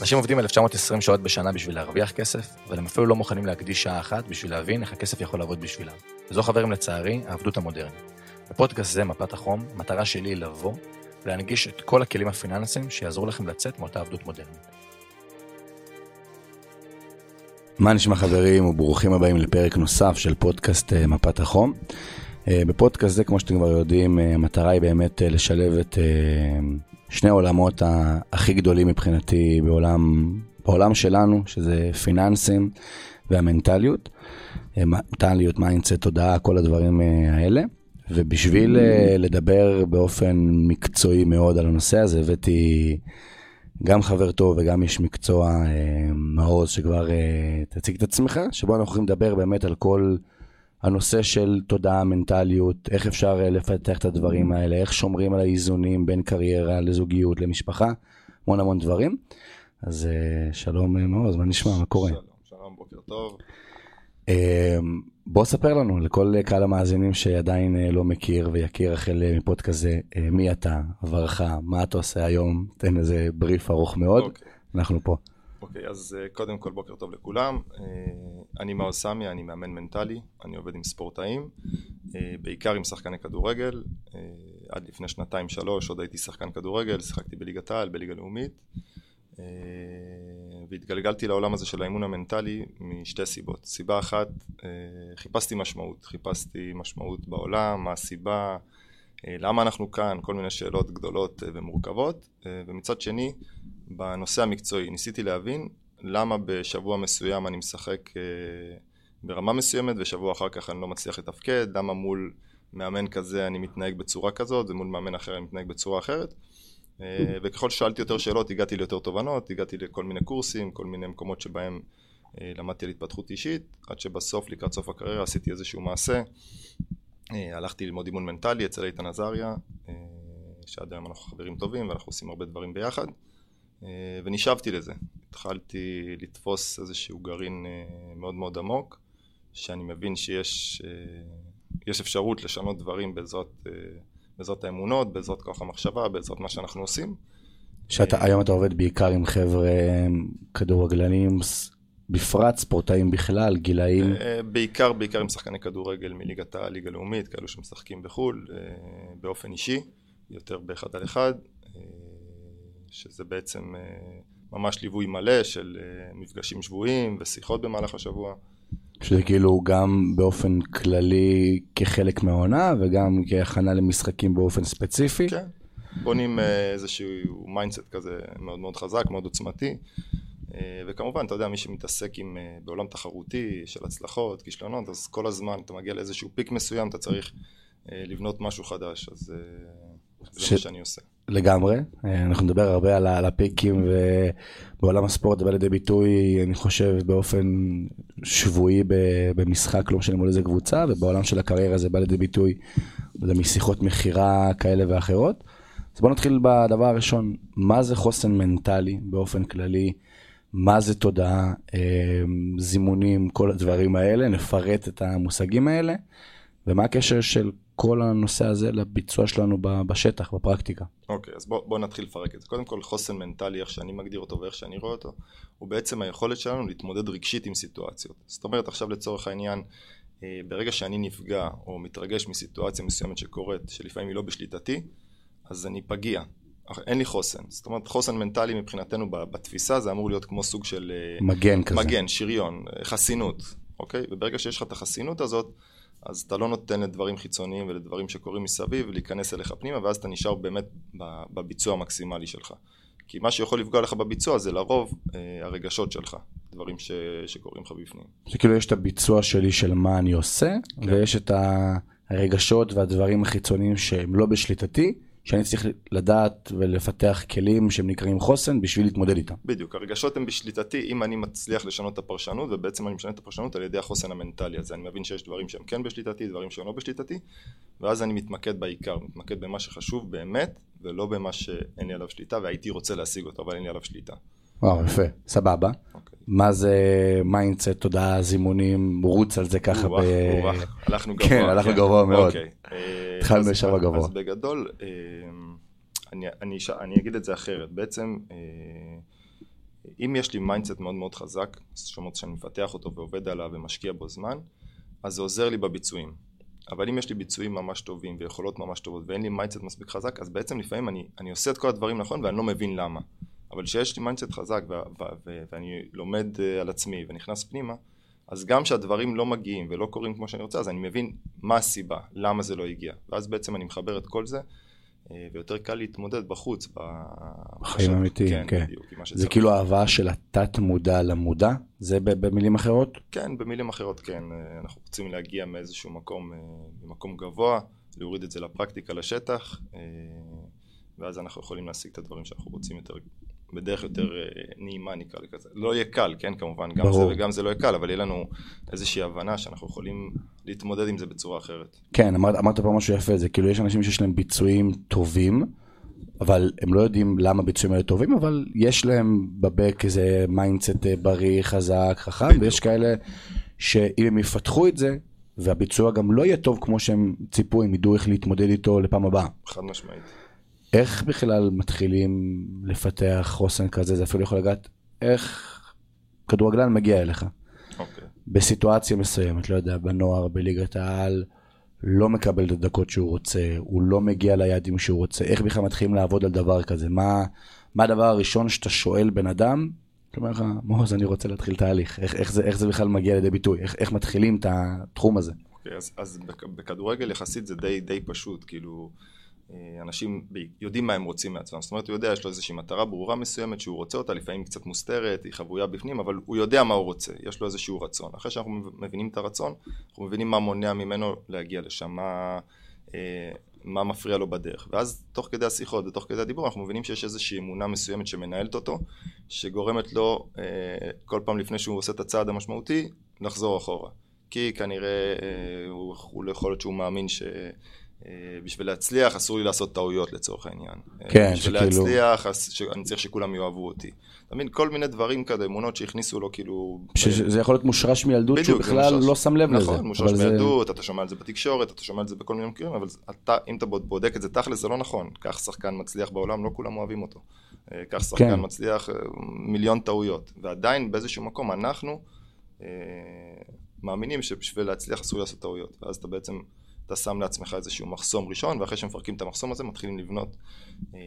אנשים עובדים 1920 שעות בשנה בשביל להרוויח כסף, אבל הם אפילו לא מוכנים להקדיש שעה אחת בשביל להבין איך הכסף יכול לעבוד בשבילם. וזו חברים לצערי, העבדות המודרנית. בפודקאסט זה, מפת החום, המטרה שלי היא לבוא ולהנגיש את כל הכלים הפיננסיים שיעזרו לכם לצאת מאותה עבדות מודרנית. מה נשמע חברים וברוכים הבאים לפרק נוסף של פודקאסט אה, מפת החום. אה, בפודקאסט זה, כמו שאתם כבר יודעים, אה, המטרה היא באמת לשלב את שני העולמות הכי גדולים מבחינתי בעולם, בעולם שלנו, שזה פיננסים והמנטליות. מנטליות, mindset, תודעה, כל הדברים האלה. ובשביל לדבר באופן מקצועי מאוד על הנושא הזה, הבאתי גם חבר טוב וגם איש מקצוע, אה, מעוז, שכבר אה, תציג את עצמך, שבו אנחנו יכולים לדבר באמת על כל הנושא של תודעה, מנטליות, איך אפשר אה, לפתח את הדברים האלה, איך שומרים על האיזונים בין קריירה לזוגיות, למשפחה, המון המון דברים. אז שלום מעוז, מה נשמע, מה קורה? שלום, שלום, בוקר טוב. בוא ספר לנו לכל קהל המאזינים שעדיין לא מכיר ויכיר החל מפוד כזה, מי אתה, עברך, מה אתה עושה היום, תן איזה בריף ארוך מאוד, okay. אוקיי. אנחנו פה. אוקיי, okay, אז קודם כל בוקר טוב לכולם. אני מעוז סמי, אני מאמן מנטלי, אני עובד עם ספורטאים, בעיקר עם שחקני כדורגל. עד לפני שנתיים שלוש עוד הייתי שחקן כדורגל, שיחקתי בליגת העל, בליגה לאומית. אה, והתגלגלתי לעולם הזה של האימון המנטלי משתי סיבות. סיבה אחת, אה, חיפשתי משמעות, חיפשתי משמעות בעולם, מה הסיבה, אה, למה אנחנו כאן, כל מיני שאלות גדולות ומורכבות, ומצד שני, בנושא המקצועי. ניסיתי להבין למה בשבוע מסוים אני משחק ברמה מסוימת ושבוע אחר כך אני לא מצליח לתפקד, למה מול מאמן כזה אני מתנהג בצורה כזאת ומול מאמן אחר אני מתנהג בצורה אחרת. אה, וככל ששאלתי יותר שאלות הגעתי ליותר תובנות, הגעתי לכל מיני קורסים, כל מיני מקומות שבהם אה, למדתי על התפתחות אישית, עד שבסוף לקראת סוף הקריירה עשיתי איזשהו מעשה, אה, הלכתי ללמוד אימון מנטלי אצל איתן עזריה, שעד היום אנחנו חברים טובים ואנחנו עושים הרבה דברים ביחד, ונשאבתי לזה, התחלתי לתפוס איזשהו גרעין מאוד מאוד עמוק, שאני מבין שיש אפשרות לשנות דברים בעזרת בעזרת האמונות, בעזרת כוח המחשבה, בעזרת מה שאנחנו עושים. שאתה, היום אתה עובד בעיקר עם חבר'ה כדורגלנים, בפרט ספורטאים בכלל, גילאים? אה, בעיקר, בעיקר עם שחקני כדורגל מליגת העל, ליגה לאומית, כאלו שמשחקים בחו"ל, אה, באופן אישי, יותר באחד על אחד, אה, שזה בעצם ממש ליווי מלא של מפגשים שבועיים ושיחות במהלך השבוע. שזה כאילו גם באופן כללי כחלק מהעונה וגם כהכנה למשחקים באופן ספציפי. כן, בונים אה, איזשהו mindset כזה מאוד מאוד חזק, מאוד עוצמתי. אה, וכמובן, אתה יודע, מי שמתעסק עם, אה, בעולם תחרותי של הצלחות, כישלונות, אז כל הזמן אתה מגיע לאיזשהו peak מסוים, אתה צריך לבנות משהו חדש, אז זה ש... מה שאני עושה. לגמרי, אנחנו נדבר הרבה על, על הפיקים ובעולם הספורט בא לידי ביטוי, אני חושב, באופן שבועי במשחק, לא משנה מול איזה קבוצה, ובעולם של הקריירה זה בא לידי ביטוי משיחות מכירה כאלה ואחרות. אז בואו נתחיל בדבר הראשון, מה זה חוסן מנטלי באופן כללי, מה זה תודעה, זימונים, כל הדברים האלה, נפרט את המושגים האלה, ומה הקשר של כל הנושא הזה לביצוע שלנו בשטח, בפרקטיקה. אוקיי, okay, אז בואו בוא נתחיל לפרק את זה. קודם כל, חוסן מנטלי, איך שאני מגדיר אותו ואיך שאני רואה אותו, הוא בעצם היכולת שלנו להתמודד רגשית עם סיטואציות. זאת אומרת, עכשיו לצורך העניין, אה, ברגע שאני נפגע או מתרגש מסיטואציה מסוימת שקורית, שלפעמים היא לא בשליטתי, אז אני פגיע. אין לי חוסן. זאת אומרת, חוסן מנטלי מבחינתנו בתפיסה זה אמור להיות כמו סוג של... אה, מגן כזה. מגן, שריון, אה, חסינות, אוקיי? וברגע שיש לך את החסינות הזאת, אז אתה לא נותן לדברים חיצוניים ולדברים שקורים מסביב להיכנס אליך פנימה ואז אתה נשאר באמת בביצוע המקסימלי שלך. כי מה שיכול לפגוע לך בביצוע זה לרוב אה, הרגשות שלך, דברים ש, שקורים לך בפנים. זה כאילו יש את הביצוע שלי של מה אני עושה, כן. ויש את הרגשות והדברים החיצוניים שהם לא בשליטתי, שאני צריך לדעת ולפתח כלים שהם נקראים חוסן בשביל להתמודד איתם. בדיוק, הרגשות הם בשליטתי אם אני מצליח לשנות את הפרשנות ובעצם אני משנה את הפרשנות על ידי החוסן המנטלי הזה, אני מבין שיש דברים שהם כן בשליטתי, דברים שהם לא בשליטתי ואז אני מתמקד בעיקר, מתמקד במה שחשוב באמת ולא במה שאין לי עליו שליטה והייתי רוצה להשיג אותו אבל אין לי עליו שליטה. וואו, יפה, סבבה. אוקיי. מה זה mindset, תודעה, זימונים, רוץ על זה ככה ב... הלכנו גבוה. כן, הלכנו כן. גבוה מאוד. אוקיי. התחלנו ישר בגבוה. אז בגדול, אה, אני, אגיד את זה אחרת. בעצם, אה, אם יש לי mindset מאוד מאוד חזק, זאת אומרת שאני מפתח אותו ועובד עליו ומשקיע בו זמן, אז זה עוזר לי בביצועים. אבל אם יש לי ביצועים ממש טובים ויכולות ממש טובות ואין לי mindset מספיק חזק, אז בעצם לפעמים אני, אני עושה את כל הדברים נכון ואני לא מבין למה. אבל כשיש לי mindset חזק ו- ו- ו- ואני לומד אה, על עצמי ונכנס פנימה, אז גם כשהדברים לא מגיעים ולא קורים כמו שאני רוצה, אז אני מבין מה הסיבה, למה זה לא הגיע. ואז בעצם אני מחבר את כל זה, אה, ויותר קל להתמודד בחוץ. בחיים אמיתיים, כן. בדיוק, זה כאילו ההבאה של התת מודע למודע? זה במילים אחרות? כן, במילים אחרות כן. אה, אנחנו רוצים להגיע מאיזשהו מקום, אה, ממקום גבוה, להוריד את זה לפרקטיקה, לשטח, ואז אנחנו יכולים להשיג את הדברים שאנחנו רוצים יותר בדרך יותר אה, נעימה נקרא לזה. לא יהיה קל, כן, כמובן, גם ברור. זה וגם זה לא יהיה קל, אבל יהיה לנו איזושהי הבנה שאנחנו יכולים להתמודד עם זה בצורה אחרת. כן, אמרת, אמרת פה משהו יפה, זה כאילו יש אנשים שיש להם ביצועים טובים, אבל הם לא יודעים למה ביצועים האלה טובים, אבל יש להם בבק' איזה mindset אה, בריא, חזק, חכם, בדיוק. ויש כאלה שאם הם יפתחו את זה, והביצוע גם לא יהיה טוב כמו שהם ציפו, הם ידעו איך להתמודד איתו לפעם הבאה. חד משמעית. איך בכלל מתחילים לפתח חוסן כזה? זה אפילו יכול לגעת איך כדורגלן מגיע אליך. Okay. אוקיי. בסיטואציה מסוימת, לא יודע, בנוער, בליגת העל, לא מקבל את הדקות שהוא רוצה, הוא לא מגיע ליעדים שהוא רוצה, איך בכלל מתחילים לעבוד על דבר כזה? מה, מה הדבר הראשון שאתה שואל בן אדם? אומר לך, מוז, אני רוצה להתחיל תהליך. איך, איך, זה, איך זה בכלל מגיע לידי ביטוי? איך, איך מתחילים את התחום הזה? Okay, אוקיי, אז, אז בכדורגל יחסית זה די, די פשוט, כאילו... אה, אנשים יודעים מה הם רוצים מעצמם, זאת אומרת הוא יודע, יש לו איזושהי מטרה ברורה מסוימת שהוא רוצה אותה, לפעמים קצת מוסתרת, היא חבויה בפנים, אבל הוא יודע מה הוא רוצה, יש לו איזשהו רצון. אחרי שאנחנו מבינים את הרצון, אנחנו מבינים מה מונע ממנו להגיע לשם, מה, אה, מה מפריע לו בדרך. ואז תוך כדי השיחות ותוך כדי הדיבור אנחנו מבינים שיש איזושהי אמונה מסוימת שמנהלת אותו, שגורמת לו אה, כל פעם לפני שהוא עושה את הצעד המשמעותי, לחזור אחורה. כי כנראה הוא, הוא יכול להיות שהוא מאמין ש... אה, בשביל להצליח אסור לי לעשות טעויות לצורך העניין. אה, כן, בשביל שכאילו... להצליח אני צריך שכולם יאהבו אותי. אתה מבין? כל מיני דברים כאלה, אמונות שהכניסו לו כאילו... שזה יכול להיות מושרש מילדות שהוא בכלל מושרש... לא שם לב נכון, לזה. נכון, מושרש מילדות, זה... אתה שומע על זה בתקשורת, אתה שומע על זה בכל מיני מקרים, אבל אתה, אם אתה בודק את זה תכל'ס זה לא נכון. כך שחקן מצליח בעולם, לא כולם אוהבים אותו. אה, כך שחקן כן. מצליח מיליון טעויות. ועדיין באיזשהו מקום אנחנו אה, מאמינים שבשביל להצליח אסור לעשות טעויות. ואז אתה בעצם... אתה שם לעצמך איזשהו מחסום ראשון, ואחרי שמפרקים את המחסום הזה מתחילים לבנות אה,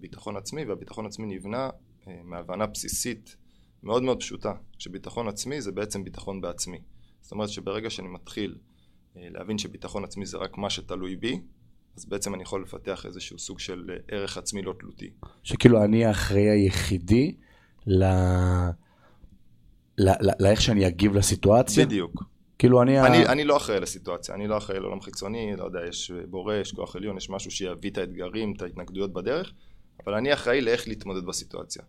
ביטחון עצמי, והביטחון עצמי נבנה אה, מהבנה בסיסית מאוד מאוד פשוטה, שביטחון עצמי זה בעצם ביטחון בעצמי. זאת אומרת שברגע שאני מתחיל אה, להבין שביטחון עצמי זה רק מה שתלוי בי, אז בעצם אני יכול לפתח איזשהו סוג של אה, ערך עצמי לא תלותי. שכאילו אני האחראי היחידי ל... לאיך שאני אגיב לסיטואציה? בדיוק. כאילו אני... אני, ה... אני לא אחראי לסיטואציה, אני לא אחראי לעולם חיצוני, לא יודע, יש בורא, יש כוח עליון, יש משהו שיביא את האתגרים, את ההתנגדויות בדרך, אבל אני אחראי לאיך להתמודד בסיטואציה.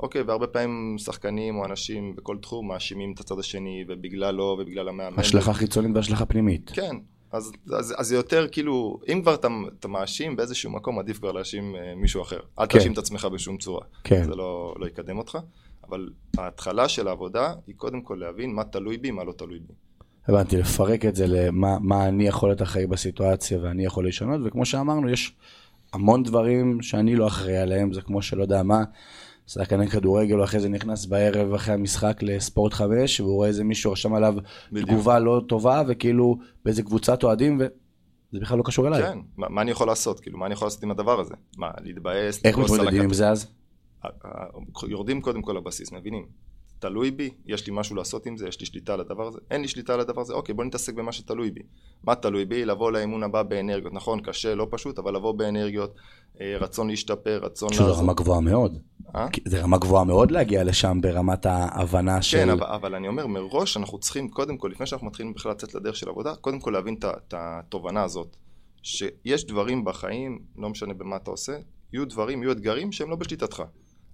אוקיי, והרבה פעמים שחקנים או אנשים בכל תחום מאשימים את הצד השני, ובגללו ובגלל המאמן. השלכה חיצונית והשלכה פנימית. כן, אז, אז, אז זה יותר כאילו, אם כבר אתה, אתה מאשים באיזשהו מקום, עדיף כבר להאשים אה, מישהו אחר. אל כן. תאשים את עצמך בשום צורה. כן. זה לא, לא יקדם אותך. אבל ההתחלה של העבודה היא קודם כל להבין מה תלוי בי, מה לא תלוי בי. הבנתי, לפרק את זה למה אני יכול להיות אחראי בסיטואציה ואני יכול לשנות, וכמו שאמרנו, יש המון דברים שאני לא אחראי עליהם, זה כמו שלא יודע מה, שחקני כדורגל, אחרי זה נכנס בערב אחרי המשחק לספורט 5, והוא רואה איזה מישהו רשם עליו בדיוק. תגובה לא טובה, וכאילו באיזה קבוצת אוהדים, וזה בכלל לא קשור אליי. כן, מה, מה אני יכול לעשות? כאילו, מה אני יכול לעשות עם הדבר הזה? מה, להתבאס? איך מתמודדים עם זה אז? יורדים קודם כל לבסיס, מבינים? תלוי בי, יש לי משהו לעשות עם זה, יש לי שליטה על הדבר הזה, אין לי שליטה על הדבר הזה, אוקיי בוא נתעסק במה שתלוי בי. מה תלוי בי? לבוא לאימון הבא באנרגיות, נכון, קשה, לא פשוט, אבל לבוא באנרגיות, אה, רצון להשתפר, רצון לעזור. שזה רמה גבוהה מאוד. אה? זה רמה גבוהה מאוד להגיע לשם ברמת ההבנה כן, של... כן, אבל, אבל אני אומר, מראש אנחנו צריכים, קודם כל, לפני שאנחנו מתחילים בכלל לצאת לדרך של עבודה, קודם כל להבין את התובנה הזאת, שיש דברים בחיים, לא משנה במה אתה עושה, יהיו דברים, יהיו אתגרים שהם לא בשליטתך.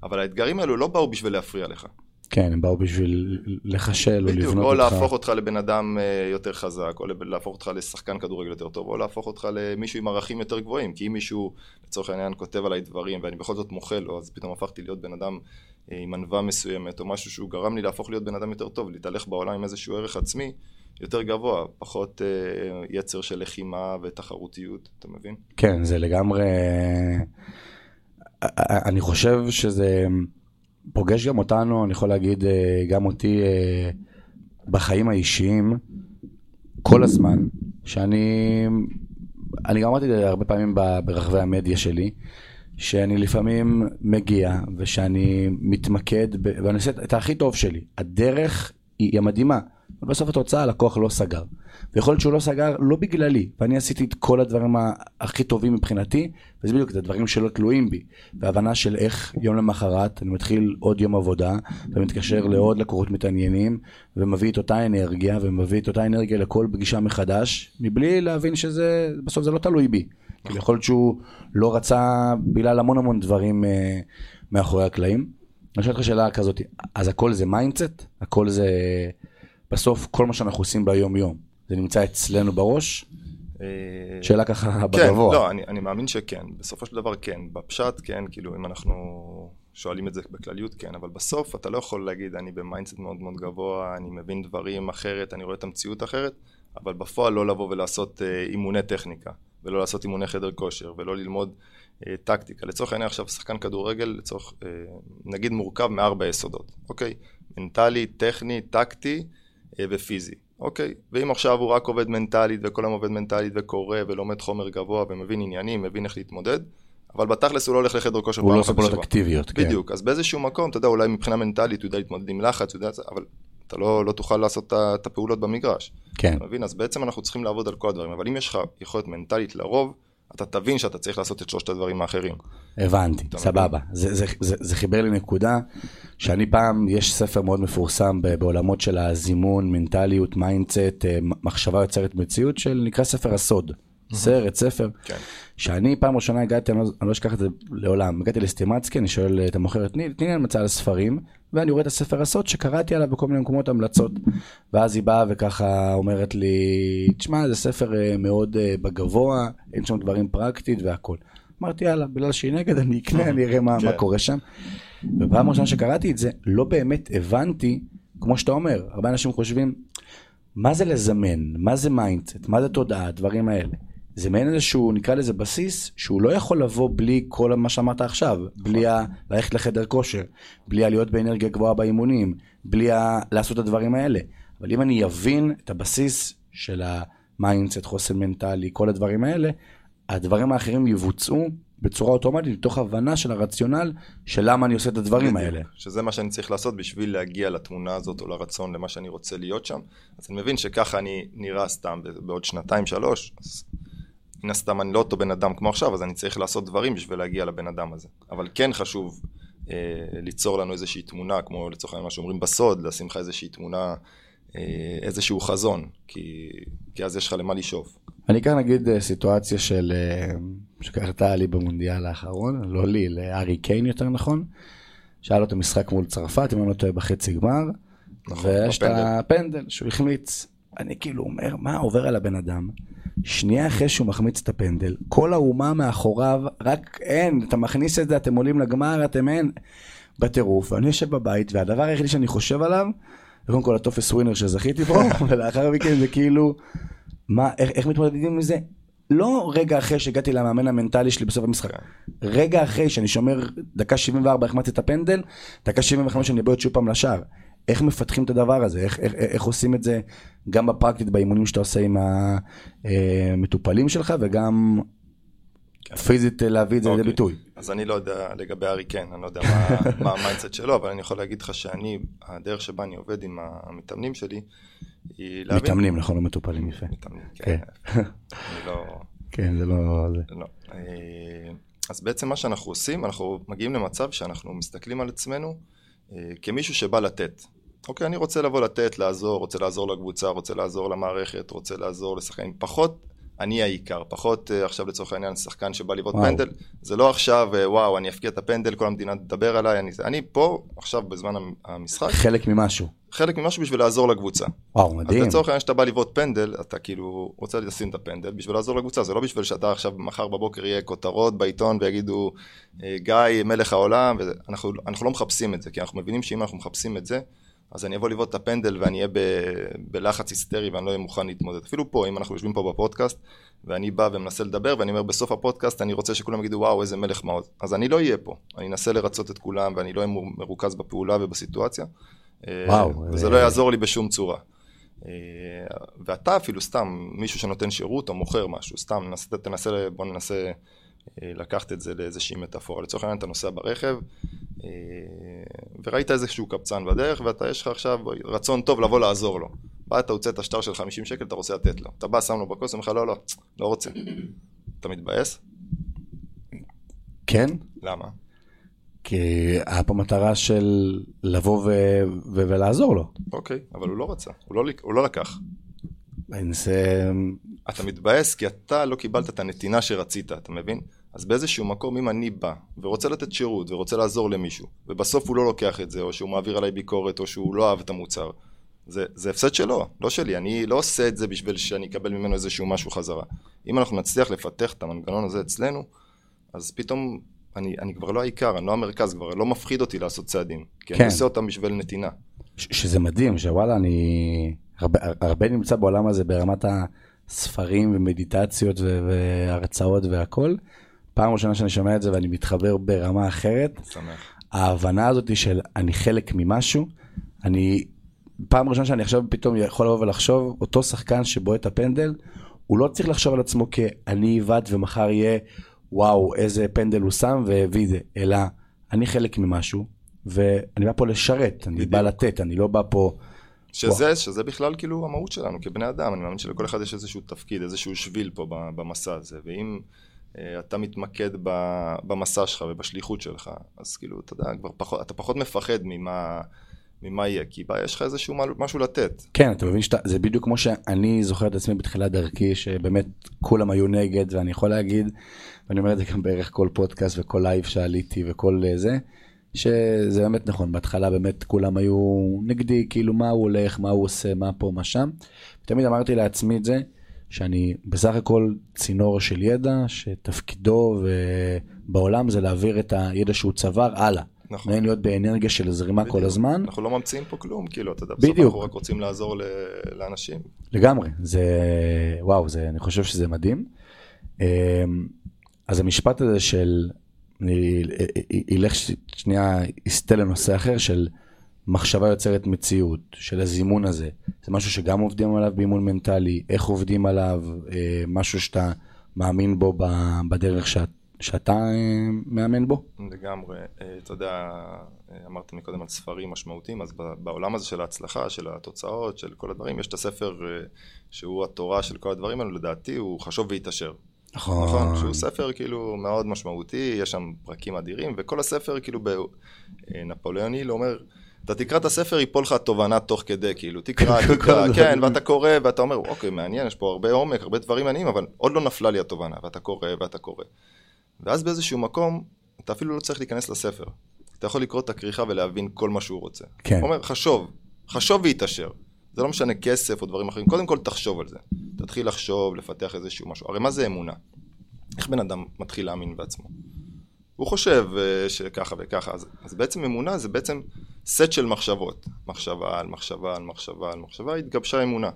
אבל האתגרים האלו לא באו בשביל להפריע לך. כן, הם באו בשביל לחשל או לבנות אותך. או להפוך אותך לבן אדם אה, יותר חזק, או להפוך אותך לשחקן כדורגל יותר טוב, או להפוך אותך למישהו עם ערכים יותר גבוהים. כי אם מישהו, לצורך העניין, כותב עליי דברים, ואני בכל זאת מוחה לו, אז פתאום הפכתי להיות בן אדם אה, עם ענווה מסוימת, או משהו שהוא גרם לי להפוך להיות בן אדם יותר טוב, להתהלך בעולם עם איזשהו ערך עצמי יותר גבוה, פחות אה, יצר של לחימה ותחרותיות, אתה מבין? כן, זה לגמרי... אני חושב שזה... פוגש גם אותנו, אני יכול להגיד, אה, גם אותי אה, בחיים האישיים, כל הזמן, שאני, אני גם אמרתי את זה הרבה פעמים ברחבי המדיה שלי, שאני לפעמים מגיע ושאני מתמקד, ב, ואני עושה את הכי טוב שלי. הדרך היא המדהימה, אבל בסוף התוצאה הלקוח לא סגר. ויכול להיות שהוא לא סגר לא בגללי, ואני עשיתי את כל הדברים הכי טובים מבחינתי, וזה בדיוק, זה דברים שלא תלויים בי. והבנה של איך יום למחרת אני מתחיל עוד יום עבודה, ומתקשר לעוד לקוחות מתעניינים, ומביא את אותה אנרגיה, ומביא את אותה אנרגיה לכל פגישה מחדש, מבלי להבין שזה, בסוף זה לא תלוי בי. כי יכול להיות שהוא לא רצה בגלל המון המון דברים אה, מאחורי הקלעים. אני שואל אותך שאלה כזאת, אז הכל זה mindset? הכל זה... בסוף כל מה שאנחנו עושים ביום יום, זה נמצא אצלנו בראש? שאלה ככה כן, בגבוה. לא, אני, אני מאמין שכן, בסופו של דבר כן, בפשט כן, כאילו אם אנחנו שואלים את זה בכלליות כן, אבל בסוף אתה לא יכול להגיד אני ב mindset מאוד מאוד גבוה, אני מבין דברים אחרת, אני רואה את המציאות אחרת, אבל בפועל לא לבוא ולעשות אה, אימוני טכניקה, ולא לעשות אימוני חדר כושר, ולא ללמוד אה, טקטיקה. לצורך העניין עכשיו שחקן כדורגל, לצורך, אה, נגיד מורכב מארבע יסודות, אוקיי? מנטלי, טכני, טקטי ופיזי. אוקיי, ואם עכשיו הוא רק עובד מנטלית וכל היום עובד מנטלית וקורא ולומד חומר גבוה ומבין עניינים, מבין איך להתמודד, אבל בתכלס הוא לא הולך לחדר כושר הוא לא עושה פעולות. אקטיביות, כן. בדיוק, אז באיזשהו מקום, אתה יודע, אולי מבחינה מנטלית הוא יודע להתמודד עם לחץ, יודע, אבל אתה לא, לא תוכל לעשות את הפעולות במגרש. כן. אתה מבין? אז בעצם אנחנו צריכים לעבוד על כל הדברים, אבל אם יש לך יכולת מנטלית לרוב, אתה תבין שאתה צריך לעשות את שלושת הדברים האחרים. הבנתי, סבבה. זה, זה, זה, זה חיבר לי נקודה שאני פעם, יש ספר מאוד מפורסם בעולמות של הזימון, מנטליות, mindset, אה, מחשבה יוצרת מציאות, של נקרא ספר הסוד. סרט, ספר, כן. שאני פעם ראשונה הגעתי, אני לא, אני לא אשכח את זה לעולם, הגעתי לסטימצקי, אני שואל את המוכרת, תני לי המלצה על ספרים, ואני רואה את הספר הסוד שקראתי עליו בכל מיני מקומות המלצות. ואז היא באה וככה אומרת לי, תשמע, זה ספר אה, מאוד אה, בגבוה, אין שם דברים פרקטית והכל. אמרתי, יאללה, בגלל שהיא נגד, אני אקנה, אני אראה מה, מה כן. קורה שם. בפעם ראשונה שקראתי את זה, לא באמת הבנתי, כמו שאתה אומר, הרבה אנשים חושבים, מה זה לזמן? מה זה mindset? מה זה תודעה? הדברים האלה. זה מעין איזשהו, נקרא לזה בסיס, שהוא לא יכול לבוא בלי כל מה שאמרת עכשיו. בלי ה... ללכת לחדר כושר, בלי הלהיות באנרגיה גבוהה באימונים, בלי ה... לעשות את הדברים האלה. אבל אם אני אבין את הבסיס של ה mindset, חוסן מנטלי, כל הדברים האלה, הדברים האחרים יבוצעו בצורה אוטומטית, מתוך הבנה של הרציונל של למה אני עושה את הדברים בדיוק, האלה. שזה מה שאני צריך לעשות בשביל להגיע לתמונה הזאת או לרצון למה שאני רוצה להיות שם. אז אני מבין שככה אני נראה סתם בעוד שנתיים שלוש, אז מן הסתם אני לא אותו בן אדם כמו עכשיו, אז אני צריך לעשות דברים בשביל להגיע לבן אדם הזה. אבל כן חשוב אה, ליצור לנו איזושהי תמונה, כמו לצורך העניין מה שאומרים בסוד, לשים לך איזושהי תמונה, אה, איזשהו חזון, כי, כי אז יש לך למה לשאוף. אני אקח נגיד אה, סיטואציה של, אה, שקרתה לי במונדיאל האחרון, לא לי, לארי קיין יותר נכון. שהיה לו את המשחק מול צרפת, אם אני לא טועה בחצי גמר. נכון, ויש את. הפנדל שהוא החמיץ. אני כאילו אומר, מה עובר על הבן אדם? שנייה אחרי שהוא מחמיץ את הפנדל, כל האומה מאחוריו, רק אין, אתה מכניס את זה, אתם עולים לגמר, אתם אין. בטירוף, ואני יושב בבית, והדבר היחידי שאני חושב עליו, זה קודם כל הטופס ווינר שזכיתי בו, ולאחר מכן זה כאילו, מה, איך, איך מתמודדים עם זה? לא רגע אחרי שהגעתי למאמן המנטלי שלי בסוף המשחק, רגע אחרי שאני שומר דקה 74 החמצתי את הפנדל, דקה 75 אני בועט שוב פעם לשער. איך מפתחים את הדבר הזה? איך, איך, איך עושים את זה גם בפרקטית באימונים שאתה עושה עם המטופלים שלך וגם כן. פיזית להביא את זה לידי אוקיי. ביטוי? אז אני לא יודע לגבי הארי קיין, אני לא יודע מה, ה mindset שלו, אבל אני יכול להגיד לך שאני, הדרך שבה אני עובד עם המתאמנים שלי, היא להבין... מתאמנים, נכון? לא מטופלים יפה. מתאמנים, כן. אני לא... כן, זה לא... לא. אה, אז בעצם מה שאנחנו עושים, אנחנו מגיעים למצב שאנחנו מסתכלים על עצמנו אה, כמישהו שבא לתת. אוקיי, אני רוצה לבוא לתת, לעזור, רוצה לעזור לקבוצה, רוצה לעזור למערכת, רוצה לעזור לשחקנים. פחות אני העיקר, פחות אה, עכשיו לצורך העניין שחקן שבא לבעוט. פנדל. זה לא עכשיו, אה, וואו, אני אפקיע את הפנדל, כל המדינה תדבר עליי, אני, אני פה עכשיו בזמן המ- המשחק, חלק ממשהו. חלק ממשהו בשביל לעזור לקבוצה. וואו, מדהים. אז לצורך העניין שאתה בא לבעוט פנדל, אתה כאילו רוצה לשים את הפנדל בשביל לעזור לקבוצה, זה לא בשביל שאתה עכשיו מחר בבוקר יהיה כותרות בעיתון ויגידו אה, גיא מלך העולם, וזה. אנחנו, אנחנו לא מחפשים את זה, כי אנחנו מבינים שאם אנחנו מחפשים את זה, אז אני אבוא לבעוט את הפנדל ואני אהיה ב- בלחץ היסטרי ואני לא אהיה מוכן להתמודד. אפילו פה, אם אנחנו יושבים פה בפודקאסט, ואני בא ומנסה לדבר, ואני אומר בסוף הפודקאסט, אני רוצה שכולם יגידו, וואו, איזה מלך מעוז. אז אני לא אהיה פה. אני אנסה לרצות את כולם, ואני לא אהיה מרוכז בפעולה ובסיטואציה. אה, וואו, וזה זה- לא יעזור לי בשום צורה. אה, ואתה אפילו סתם, מישהו שנותן שירות או מוכר משהו, סתם, תנסה, בוא ננסה אה, לקחת את זה לאיזושהי מטאפורה. לצורך העניין אתה נוסע ברכב, אה, וראית איזשהו קבצן בדרך, ואתה, יש לך עכשיו רצון טוב לבוא לעזור לו. באת, הוצאת שטר של 50 שקל, אתה רוצה לתת לו. אתה בא, שם לו בכוס, אומר לך, לא, לא, לא רוצה. אתה מתבאס? כן? למה? כי היה פה מטרה של לבוא ו- ו- ולעזור לו. אוקיי, אבל הוא לא רצה, הוא לא, הוא לא לקח. אני אנסה... אתה מתבאס כי אתה לא קיבלת את הנתינה שרצית, אתה מבין? אז באיזשהו מקום, אם אני בא ורוצה לתת שירות ורוצה לעזור למישהו, ובסוף הוא לא לוקח את זה, או שהוא מעביר עליי ביקורת, או שהוא לא אהב את המוצר, זה, זה הפסד שלו, לא שלי. אני לא עושה את זה בשביל שאני אקבל ממנו איזשהו משהו חזרה. אם אנחנו נצליח לפתח את המנגנון הזה אצלנו, אז פתאום אני, אני כבר לא העיקר, אני לא המרכז, כבר לא מפחיד אותי לעשות צעדים. כי כן. אני עושה אותם בשביל נתינה. ש- שזה מדהים, שוואלה, אני הרבה, הרבה נמצא בעולם הזה ברמת הספרים ומדיטציות ו- והרצאות והכל. פעם ראשונה שאני שומע את זה ואני מתחבר ברמה אחרת. שמח. ההבנה הזאת של אני חלק ממשהו, אני, פעם ראשונה שאני עכשיו פתאום יכול לבוא ולחשוב, אותו שחקן שבועט את הפנדל, הוא לא צריך לחשוב על עצמו כאני עיוות ומחר יהיה וואו איזה פנדל הוא שם והביא זה, אלא אני חלק ממשהו, ואני בא פה לשרת, אני בדיוק. בא לתת, אני לא בא פה... שזה, שזה בכלל כאילו המהות שלנו כבני אדם, אני מאמין שלכל אחד יש איזשהו תפקיד, איזשהו שביל פה במסע הזה, ואם אה, אתה מתמקד ב- במסע שלך ובשליחות שלך, אז כאילו, אתה יודע, כבר פחות, אתה פחות מפחד ממה, ממה יהיה, כי בה יש לך איזשהו משהו- לתת. כן, אתה מבין שאתה, זה בדיוק כמו שאני זוכר את עצמי בתחילת דרכי, שבאמת כולם היו נגד, ואני יכול להגיד, ואני אומר את זה גם בערך כל פודקאסט וכל לייב שעליתי וכל אה, זה, שזה באמת נכון, בהתחלה באמת כולם היו נגדי, כאילו מה הוא הולך, מה הוא עושה, מה פה, מה שם. תמיד אמרתי לעצמי את זה, שאני בסך הכל צינור של ידע, שתפקידו בעולם זה להעביר את הידע שהוא צבר הלאה. נכון. מעניין להיות באנרגיה של זרימה כל בדיוק. הזמן. אנחנו לא ממציאים פה כלום, כאילו, אתה יודע, בסוף בדיוק. אנחנו רק רוצים לעזור ל- לאנשים. לגמרי, זה, וואו, זה, אני חושב שזה מדהים. אמ, אז המשפט הזה של, אני אלך ש- שנייה, אסטה לנושא אחר, של מחשבה יוצרת מציאות, של הזימון הזה, זה משהו שגם עובדים עליו באימון מנטלי, איך עובדים עליו, אה, משהו שאתה מאמין בו בדרך שאת, שאתה אה, מאמן בו? לגמרי, אה, אתה יודע, אה, אמרתי מקודם על ספרים משמעותיים, אז בעולם הזה של ההצלחה, של התוצאות, של כל הדברים, יש את הספר אה, שהוא התורה של כל הדברים האלו, לדעתי הוא חשוב והתעשר. נכון. נכון, שהוא ספר כאילו מאוד משמעותי, יש שם פרקים אדירים, וכל הספר כאילו בנפוליאון היל אומר, אתה תקרא את הספר, ייפול לך תובנה תוך כדי, כאילו, תקרא, תקרא, כן, ואתה קורא, ואתה אומר, אוקיי, מעניין, יש פה הרבה עומק, הרבה דברים מעניינים, אבל עוד לא נפלה לי התובנה, ואתה קורא, ואתה קורא. ואז באיזשהו מקום, אתה אפילו לא צריך להיכנס לספר. אתה יכול לקרוא את הכריכה ולהבין כל מה שהוא רוצה. כן. הוא אומר, חשוב, חשוב והתעשר. זה לא משנה כסף או דברים אחרים, קודם כל תחשוב על זה. תתחיל לחשוב, לפתח איזשהו משהו. הרי מה זה אמונה? איך בן אדם מתחיל להאמין בעצמו? הוא חושב אה, שככה וככה, אז, אז בעצם אמונה זה בעצם סט של מחשבות. מחשבה על מחשבה על מחשבה על מחשבה, התגבשה אמונה.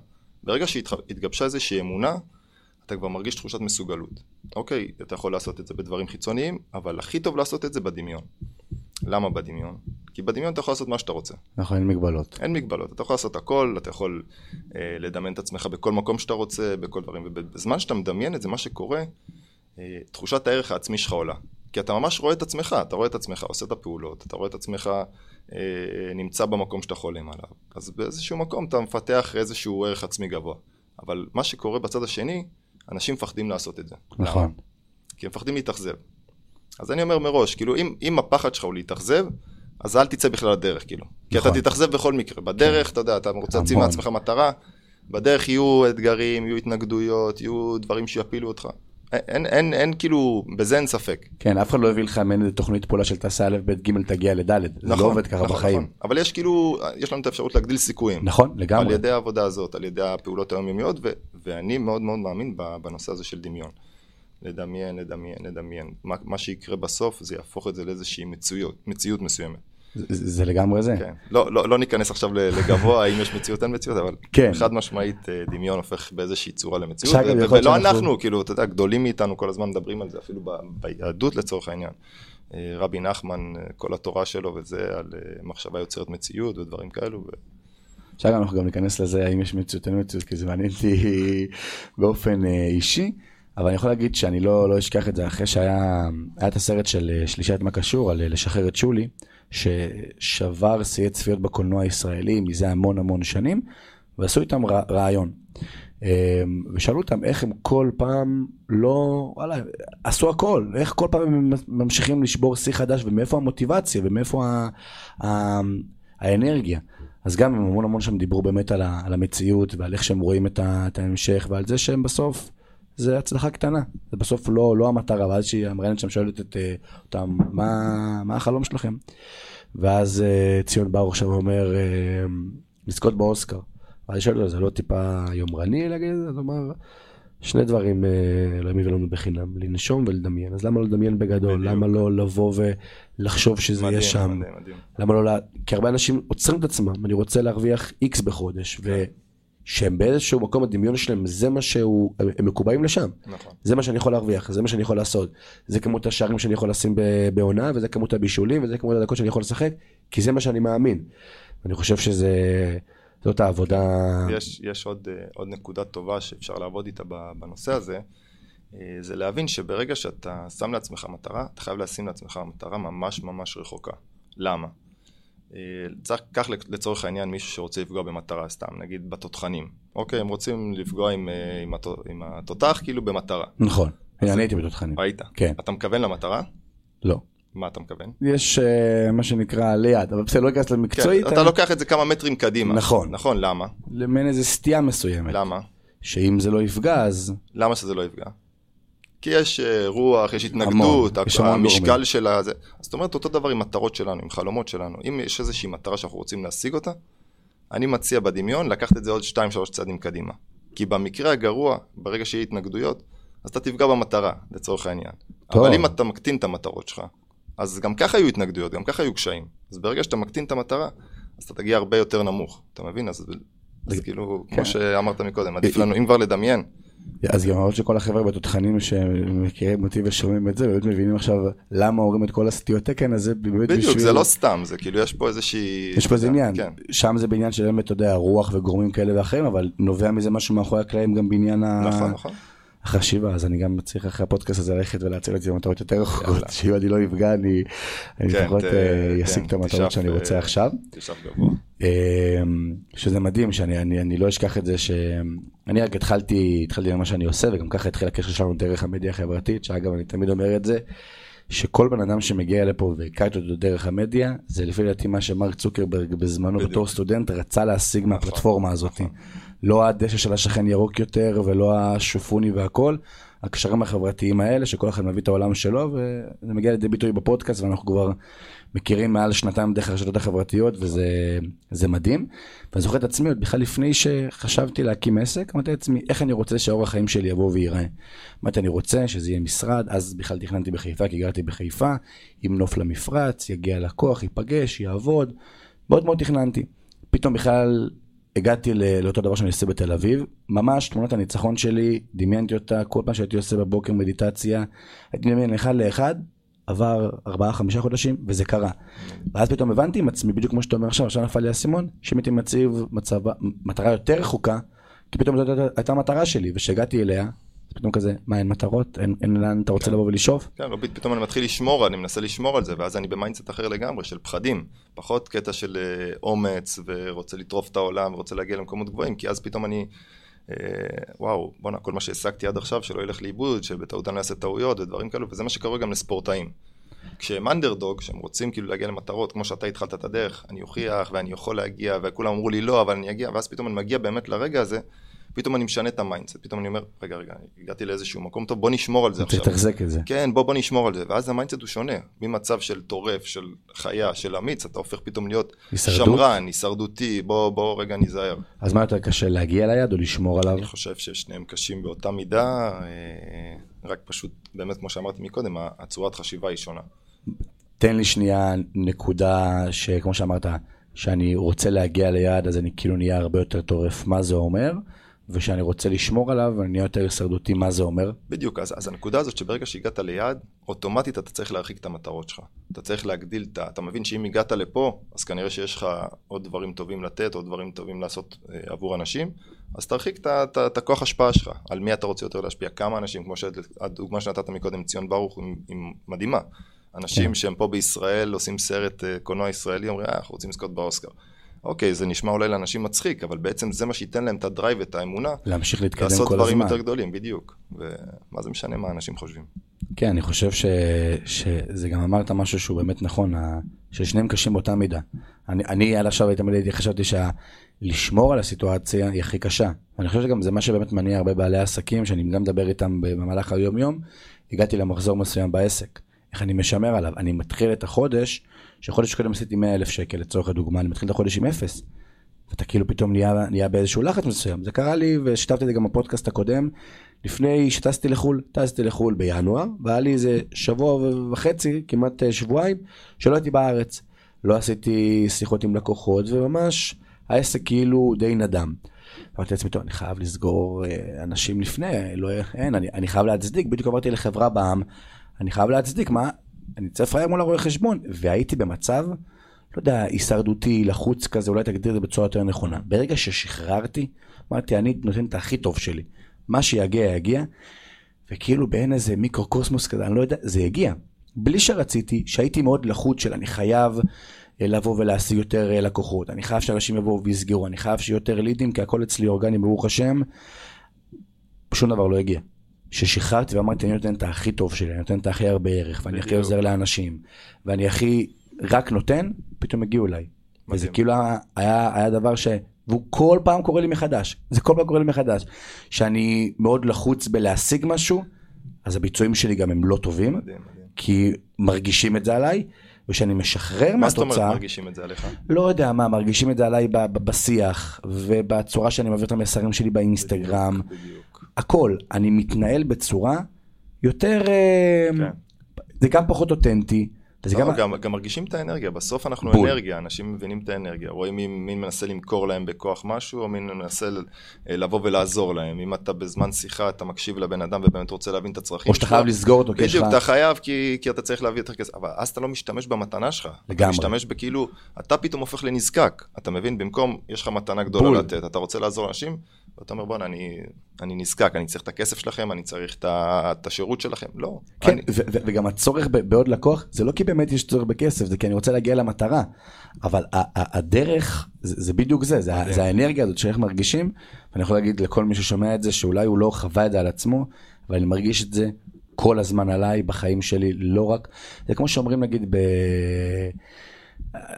ברגע שהתגבשה איזושהי אמונה, אתה כבר מרגיש תחושת מסוגלות. אוקיי, אתה יכול לעשות את זה בדברים חיצוניים, אבל הכי טוב לעשות את זה בדמיון. למה בדמיון? כי בדמיון אתה יכול לעשות מה שאתה רוצה. נכון, אין מגבלות. אין מגבלות, אתה יכול לעשות הכל, אתה יכול אה, לדמיין את עצמך בכל מקום שאתה רוצה, בכל דברים, ובזמן שאתה מדמיין את זה, מה שקורה, אה, תחושת הערך העצמי שלך עולה. כי אתה ממש רואה את עצמך, אתה רואה את עצמך, עושה את הפעולות, אתה רואה את עצמך אה, נמצא במקום שאתה חולם עליו. אז באיזשהו מקום אתה מפתח איזשהו ערך עצמי גבוה. אבל מה שקורה בצד השני, אנשים מפחדים לעשות את זה. נכון. למה? כי הם מפחדים להתאכזב. אז אני אומר מראש, כאילו, אם, אם הפחד שלך הוא להתאכזב, אז אל תצא בכלל לדרך, כאילו. כי נכון. אתה תתאכזב בכל מקרה. בדרך, אתה יודע, אתה רוצה להציב. מעצמך מטרה, בדרך יהיו אתגרים, יהיו התנגדויות, יהיו דברים שיפילו אותך. אין, אין, אין, אין כאילו, בזה אין ספק. כן, אף אחד לא הביא לך מעין איזה תוכנית פעולה של תעשה א', ב', ג', תגיע לד'. זה לא עובד ככה נכון, בחיים. נכון. אבל יש כאילו, יש לנו את האפשרות להגדיל סיכויים. נכון, על לגמרי. ידי העבודה הזאת, על ידי הפעולות היומיומיות, ו- ואני מאוד מאוד מאמין בנושא הזה של דמיון. לדמיין, לדמיין, לדמיין. מה, מה שיקרה בסוף זה יהפוך את זה לאיזושהי מציאות, מציאות מסוימת. זה, זה לגמרי זה. כן. לא, לא, לא ניכנס עכשיו לגבוה, האם יש מציאות, אין מציאות, אבל כן. חד משמעית אה, דמיון הופך באיזושהי צורה למציאות, ו- ולא אנחנו, כאילו, אתה יודע, גדולים מאיתנו כל הזמן מדברים על זה, אפילו ב- ביהדות לצורך העניין. אה, רבי נחמן, אה, כל התורה שלו וזה, על מחשבה יוצרת מציאות ודברים כאלו. ו- עכשיו אנחנו גם ניכנס לזה האם יש מציאות או אין מציאות, כי זה מעניין אותי באופן אישי, אבל אני יכול להגיד שאני לא, לא אשכח את זה אחרי שהיה היה את הסרט של אה, שלישת מה קשור על אה, לשחרר את שולי, ששבר שיאי צפיות בקולנוע הישראלי מזה המון המון שנים, ועשו איתם רע- רעיון. אה, ושאלו אותם איך הם כל פעם לא, וואלה, עשו הכל, איך כל פעם הם ממשיכים לשבור שיא חדש ומאיפה המוטיבציה ומאיפה ה, ה, האנרגיה. אז גם הם המון המון שם דיברו באמת על, ה, על המציאות ועל איך שהם רואים את, ה, את ההמשך ועל זה שהם בסוף, זה הצלחה קטנה, זה בסוף לא, לא המטרה, ואז שהיא המראיינת שם שואלת את, אה, אותם, מה, מה החלום שלכם? ואז אה, ציון בר עכשיו אומר, אה, לזכות באוסקר. ואז שואל אותו, זה לא טיפה יומרני להגיד את זה? אז הוא אמר, שני דברים לא יביאו לנו בחינם, לנשום ולדמיין. אז למה לא לדמיין בגדול? בדיוק. למה לא לבוא ולחשוב שזה יהיה מדהים, שם? מדהים, מדהים. למה לא, לה... כי הרבה אנשים עוצרים את עצמם, אני רוצה להרוויח איקס בחודש, ושהם באיזשהו מקום הדמיון שלהם, זה מה שהוא, הם הם מקובעים לשם. נכון. זה מה שאני יכול להרוויח, זה מה שאני יכול לעשות. זה כמות השערים שאני יכול לשים בעונה, וזה כמות הבישולים, וזה כמות הדקות שאני יכול לשחק, כי זה מה שאני מאמין. אני חושב שזה, זאת העבודה, יש, יש עוד, אה, עוד נקודה טובה שאפשר לעבוד איתה בנושא הזה, אה, זה להבין שברגע שאתה שם לעצמך מטרה, אתה חייב לשים לעצמך מטרה ממש ממש רחוקה. למה? אה, צריך, קח לצורך העניין מישהו שרוצה לפגוע במטרה סתם, נגיד בתותחנים. אוקיי, הם רוצים לפגוע עם, אה, עם, עם התותח כאילו במטרה. נכון. אני הייתי בתותחנים. ראית? כן. אתה מכוון למטרה? לא. מה אתה מכוון? יש אה, מה שנקרא ליד, אבל בסדר, לא אכנס כן, למקצועית, אתה לוקח את זה כמה מטרים קדימה. נכון. נכון, למה? למעין איזה סטייה מסוימת. למה? שאם זה לא יפגע, אז למה שזה לא יפגע? כי יש אה, רוח, יש המון, התנגדות, יש המון המשקל גורמים. של. אז זאת אומרת, אותו דבר עם מטרות שלנו, עם חלומות שלנו. אם יש איזושהי מטרה שאנחנו רוצים להשיג אותה, אני מציע בדמיון לקחת את זה עוד 2-3 צעדים קדימה. כי במקרה הגרוע, ברגע שיהיה התנגדויות, אז אתה תפגע במטרה, לצורך העניין. טוב. אבל אם אתה מקטין את המטרות שלך, אז גם ככה יהיו התנגדויות, גם ככה יהיו קשיים. אז ברגע שאתה מקטין את המטרה, אז אתה תגיע הרבה יותר נמוך, אתה מבין? אז, אז כאילו, כן. כמו שאמרת מקודם, עדיף לנו, אם כבר לדמיין, אז גם למרות שכל החבר'ה בתותחנים שמכירים אותי ושומעים את זה, באמת מבינים עכשיו למה אומרים את כל הסטיות תקן הזה, באמת בדיוק, זה לא סתם, זה כאילו יש פה איזושהי... יש פה איזה עניין, כן, שם זה בעניין של באמת, אתה יודע, רוח וגורמים כאלה ואחרים, אבל נובע מזה משהו מאחורי הקלעים גם בעניין ה- נכון, נכון. החשיבה, אז אני גם צריך אחרי הפודקאסט הזה ללכת ולהציל את זה במטרות יותר רחוקות. שאם אני לא אפגע, אני כן, לפחות ת- אה, אשיג כן, את המטרות שאני אה, רוצה עכשיו. תשאף גבוה. אמ, שזה מדהים שאני אני, אני לא אשכח את זה שאני רק התחלתי התחלתי במה שאני עושה וגם ככה התחיל הקשר שלנו דרך המדיה החברתית שאגב אני תמיד אומר את זה שכל בן אדם שמגיע לפה והכרתי אותו דרך המדיה זה לפי דעתי מה שמרק צוקרברג בזמנו בדיוק. בתור סטודנט רצה להשיג מהפלטפורמה הזאת נכון. לא הדשא של השכן ירוק יותר ולא השופוני והכל הקשרים החברתיים האלה שכל אחד מביא את העולם שלו וזה מגיע לידי ביטוי בפודקאסט ואנחנו כבר מכירים מעל שנתיים דרך הרשתות החברתיות וזה זה מדהים. ואני זוכר את עצמי עוד בכלל לפני שחשבתי להקים עסק, אמרתי לעצמי איך אני רוצה שאורח החיים שלי יבוא וייראה. אמרתי אני רוצה שזה יהיה משרד, אז בכלל תכננתי בחיפה כי גרתי בחיפה, עם נוף למפרץ, יגיע לקוח, ייפגש, יעבוד, מאוד מאוד תכננתי. פתאום בכלל הגעתי לאותו דבר שאני עושה בתל אביב, ממש תמונת הניצחון שלי, דמיינתי אותה כל פעם שהייתי עושה בבוקר מדיטציה, הייתי מדמיין אחד לאחד, עבר ארבעה חמישה חודשים וזה קרה. ואז פתאום הבנתי עם עצמי, בדיוק כמו שאתה אומר עכשיו, עכשיו נפל לי האסימון, שאם הייתי מציב מצב, מטרה יותר רחוקה, כי פתאום זאת הייתה- המטרה שלי, וכשהגעתי אליה, פתאום כזה, מה אין מטרות, אין, אין לאן אתה רוצה לבוא ולשאוף? כן, לא, פתאום אני מתחיל לשמור, אני מנסה לשמור על זה, ואז אני ב mindset אחר לגמרי, של פחדים. פחות קטע של אה, אומץ, ורוצה לטרוף את העולם, ורוצה להגיע למקומות גבוהים, כי אז פתאום אני, וואו, בואנה, כל מה שהשגתי עד עכשיו, שלא ילך לאיבוד, שבטעות אני לא אעשה טעויות ודברים כאלו, וזה מה שקורה גם לספורטאים. כשהם אנדרדוג, שהם רוצים כאילו להגיע למטרות, כמו שאתה התחלת את הדרך, אני אוכיח ואני יכול להגיע, וכולם אמרו לי לא, אבל אני אגיע, ואז פתאום אני מגיע באמת לרגע הזה, פתאום אני משנה את ה mindset, פתאום אני אומר, רגע, רגע, הגעתי לאיזשהו מקום טוב, בוא נשמור על זה עכשיו. לתחזק את זה. כן, בוא בוא נשמור על זה, ואז ה mindset הוא שונה, ממצב של טורף, של חיה, של אמיץ, אתה הופך פתאום להיות הישרדות? שמרן, הישרדותי, בוא, בוא רגע ניזהר. אז מה יותר קשה, להגיע ליד או לשמור עליו? אני חושב ששניהם קשים באותה מידה, אה, רק פשוט, באמת כמו שאמרתי מקודם, הצורת חשיבה היא שונה. תן לי שנייה נקודה שכמו שאמרת, שאני רוצה להגיע ליעד, אז אני כאילו נהיה הרבה יותר טורף מה זה אומר, ושאני רוצה לשמור עליו, ואני נהיה יותר הישרדותי מה זה אומר. בדיוק, אז, אז הנקודה הזאת שברגע שהגעת ליעד, אוטומטית אתה צריך להרחיק את המטרות שלך. אתה צריך להגדיל את ה... אתה מבין שאם הגעת לפה, אז כנראה שיש לך עוד דברים טובים לתת, עוד דברים טובים לעשות אה, עבור אנשים, אז תרחיק את, הכוח השפעה שלך, על מי אתה רוצה יותר להשפיע, כמה אנשים, כמו שהדוגמה שנתת מקודם, ציון ברוך, היא מדהימה. אנשים כן. שהם פה בישראל עושים סרט uh, קולנוע ישראלי, אומרים, אה, אנחנו רוצים לזכות באוסקר. אוקיי, זה נשמע אולי לאנשים מצחיק, אבל בעצם זה מה שייתן להם את הדרייב, את האמונה. להמשיך להתקדם כל הזמן. לעשות דברים יותר גדולים, בדיוק. ומה זה משנה מה אנשים חושבים. כן, אני חושב ש... שזה גם אמרת משהו שהוא באמת נכון, ששניהם קשים באותה מידה. אני, אני עד עכשיו תמיד הייתי חשבתי שלשמור על הסיטואציה היא הכי קשה. ואני חושב שגם זה מה שבאמת מניע הרבה בעלי עסקים, שאני גם מדבר איתם במהלך היום-יום, הגעתי למחזור מסוים בעסק. איך אני משמר עליו. אני מתחיל את החודש, שחודש קודם עשיתי 100 אלף שקל לצורך הדוגמה, אני מתחיל את החודש עם אפס. ואתה כאילו פתאום נהיה, נהיה באיזשהו לחץ מסוים. זה קרה לי, ושיתפתי את זה גם בפודקאסט הקודם, לפני שטסתי לחו"ל, טסתי לחו"ל בינואר, והיה לי איזה שבוע וחצי, כמעט אה, שבועיים, שלא הייתי בארץ. לא עשיתי שיחות עם לקוחות, וממש העסק כאילו די נדם. אמרתי לעצמי, טוב, אני חייב לסגור אה, אנשים לפני, לא, אין, אני, אני חייב להצדיק, בדיוק עברתי לחברה בעם, אני חייב להצדיק, מה, אני צריך פראייר מול הרואה חשבון, והייתי במצב, לא יודע, הישרדותי, לחוץ כזה, אולי תגדיר את זה בצורה יותר נכונה. ברגע ששחררתי, אמרתי, אני נותן את הכי טוב שלי. מה שיגיע, יגיע, וכאילו באין איזה מיקרוקוסמוס כזה, אני לא יודע, זה יגיע. בלי שרציתי, שהייתי מאוד לחוץ של אני חייב אה, לבוא ולהשיג יותר אה, לקוחות, אני חייב שאנשים יבואו ויסגרו, אני חייב שיהיו יותר לידים, כי הכל אצלי אורגני, ברוך השם, שום דבר לא הגיע. ששחררתי ואמרתי, אני נותן את הכי טוב שלי, אני נותן את הכי הרבה ערך, ואני הכי עוזר לאנשים, ואני הכי רק נותן, פתאום הגיעו אליי. וזה כאילו היה, היה דבר ש... והוא כל פעם קורא לי מחדש, זה כל פעם קורה לי מחדש. שאני מאוד לחוץ בלהשיג משהו, אז הביצועים שלי גם הם לא טובים, מדהים, מדהים. כי מרגישים את זה עליי, וכשאני משחרר מה מהתוצאה... מה זאת אומרת מרגישים את זה עליך? לא יודע מה, מרגישים את זה עליי בשיח, ובצורה שאני מעביר את המסרים שלי באינסטגרם. בדיוק, בדיוק. הכל, אני מתנהל בצורה יותר, אה, כן. זה גם פחות אותנטי. לא, גם... גם, גם מרגישים את האנרגיה, בסוף אנחנו בול. אנרגיה, אנשים מבינים את האנרגיה, רואים מי, מי מנסה למכור להם בכוח משהו, או מי מנסה אה, לבוא ולעזור להם. אם אתה בזמן שיחה, אתה מקשיב לבן אדם ובאמת רוצה להבין את הצרכים שלך. או שאתה חייב לסגור אותו, בדיוק, אתה חייב כי, כי אתה צריך להביא יותר כסף, אבל אז אתה לא משתמש במתנה שלך. לגמרי. אתה משתמש בכאילו, אתה פתאום הופך לנזקק, אתה מבין? במקום, יש לך מתנה גדולה בול. לתת, אתה רוצה לעזור לאנשים, ואתה אומר בואנה אני, אני נזקק, אני צריך את הכסף שלכם, אני צריך את השירות שלכם, לא. כן, אני... וגם הצורך בעוד לקוח, זה לא כי באמת יש צורך בכסף, זה כי אני רוצה להגיע למטרה, אבל הדרך, זה, זה בדיוק זה, זה, זה האנרגיה הזאת שאיך מרגישים, ואני יכול להגיד לכל מי ששומע את זה, שאולי הוא לא חווה את זה על עצמו, אבל אני מרגיש את זה כל הזמן עליי, בחיים שלי, לא רק, זה כמו שאומרים נגיד ב...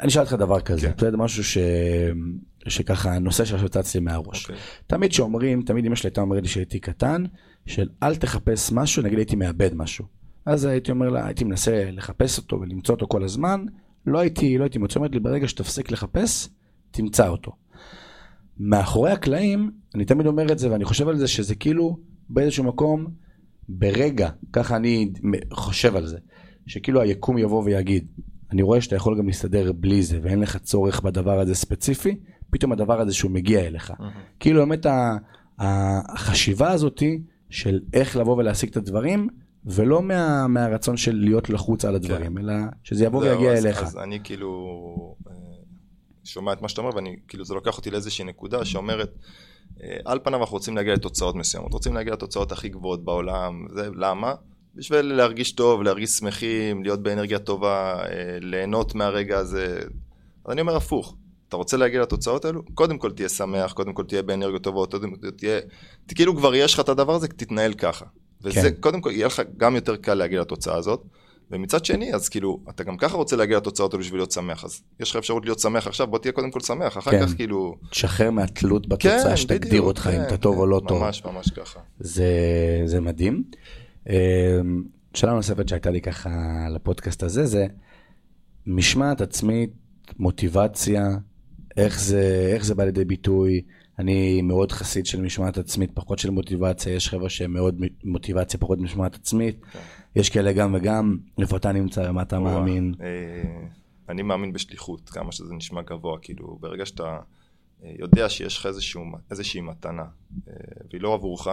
אני אשאל אותך דבר כזה, כן. זה משהו ש... שככה נושא שצץ לי מהראש. Okay. אוקיי. תמיד שאומרים, תמיד אמא שלי הייתה אומרת לי שהייתי קטן, של אל תחפש משהו, נגיד הייתי מאבד משהו. אז הייתי אומר לה, הייתי מנסה לחפש אותו ולמצוא אותו כל הזמן, לא הייתי, לא הייתי מוצא, אומרת לי, ברגע שתפסיק לחפש, תמצא אותו. מאחורי הקלעים, אני תמיד אומר את זה ואני חושב על זה שזה כאילו באיזשהו מקום, ברגע, ככה אני חושב על זה, שכאילו היקום יבוא ויגיד, אני רואה שאתה יכול גם להסתדר בלי זה ואין לך צורך בדבר הזה ספציפי, פתאום הדבר הזה שהוא מגיע אליך. Mm-hmm. כאילו באמת החשיבה הזאתי של איך לבוא ולהשיג את הדברים, ולא מה, מהרצון של להיות לחוץ על הדברים, כן. אלא שזה יבוא ויגיע אז, אליך. אז אני כאילו אה, שומע את מה שאתה אומר, ואני, כאילו זה לוקח אותי לאיזושהי נקודה שאומרת, אה, על פניו אנחנו רוצים להגיע לתוצאות מסוימות, רוצים להגיע לתוצאות הכי גבוהות בעולם, זה למה? בשביל להרגיש טוב, להרגיש שמחים, להיות באנרגיה טובה, אה, ליהנות מהרגע הזה. אז אני אומר הפוך, אתה רוצה להגיע לתוצאות האלו? קודם כל תהיה שמח, קודם כל תהיה באנרגיות טובות, קודם כל תהיה... כאילו כבר יש לך את הדבר הזה, תתנהל ככה. וזה כן. קודם כל יהיה לך גם יותר קל להגיע לתוצאה הזאת. ומצד שני, אז כאילו, אתה גם ככה רוצה להגיע לתוצאות האלו בשביל להיות שמח, אז יש לך אפשרות להיות שמח עכשיו, בוא תהיה קודם כל שמח, אחר כן. כך כאילו... תשחרר מהתלות בתוצאה כן, שתגדיר אותך כן, אם אתה טוב או לא ממש, טוב. ממש, ממש ככה. זה, זה מדהים. אמ, שאלה נוספת שהייתה לי ככה לפודקאסט הזה, זה משמעת עצמית, מוטיבציה, איך זה, איך זה בא לידי ביטוי, אני מאוד חסיד של משמעת עצמית, פחות של מוטיבציה, יש חבר'ה שהם מאוד מוטיבציה, פחות משמעת עצמית. כן. יש כאלה גם וגם, איפה אתה נמצא ומה אתה מאמין. אה, אני מאמין בשליחות, כמה שזה נשמע גבוה, כאילו, ברגע שאתה אה, יודע שיש לך איזשהו, איזושהי מתנה, אה, והיא לא עבורך,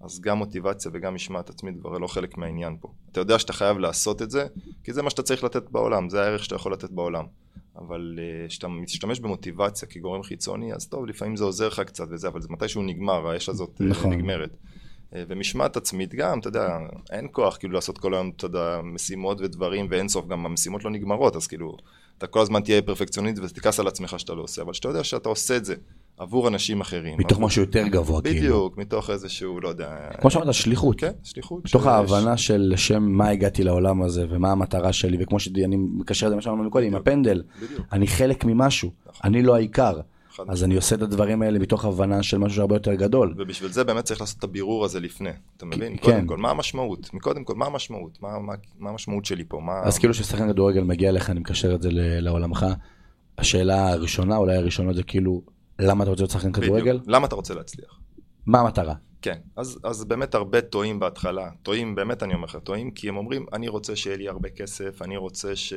אז גם מוטיבציה וגם משמעת עצמית כבר לא חלק מהעניין פה. אתה יודע שאתה חייב לעשות את זה, כי זה מה שאתה צריך לתת בעולם, זה הערך שאתה יכול לתת בעולם. אבל כשאתה משתמש במוטיבציה כגורם חיצוני, אז טוב, לפעמים זה עוזר לך קצת וזה, אבל זה מתי שהוא נגמר, האש הזאת נכון. נגמרת. ומשמעת עצמית גם, אתה יודע, אין כוח כאילו לעשות כל היום, אתה יודע, משימות ודברים ואין סוף, גם המשימות לא נגמרות, אז כאילו, אתה כל הזמן תהיה פרפקציוניסט ותכעס על עצמך שאתה לא עושה, אבל שאתה יודע שאתה עושה את זה עבור אנשים אחרים. מתוך עבור... משהו יותר גבוה, בדיוק, כאילו. בדיוק, מתוך איזשהו, לא יודע... כמו שאמרת, שליחות. כן, שליחות. מתוך שיש... ההבנה של לשם מה הגעתי לעולם הזה ומה המטרה שלי, וכמו שאני מקשר את זה למה שאמרנו קודם, עם הפנדל, בדיוק. אני חלק ממשהו, נכון. אני לא העיקר. אז אני עושה את הדברים האלה מתוך הבנה של משהו הרבה יותר גדול. ובשביל זה באמת צריך לעשות את הבירור הזה לפני, אתה מבין? כן. קודם כל, מה המשמעות? מקודם כל, מה המשמעות? מה, מה, מה המשמעות שלי פה? מה... אז כאילו כששחקן כדורגל מגיע אליך, אני מקשר את זה לעולמך. השאלה הראשונה, אולי הראשונה זה כאילו, למה אתה רוצה להיות שחקן כדורגל? למה אתה רוצה להצליח? מה המטרה? כן, אז, אז באמת הרבה טועים בהתחלה, טועים, באמת אני אומר לך, טועים, כי הם אומרים, אני רוצה שיהיה לי הרבה כסף, אני רוצה ש...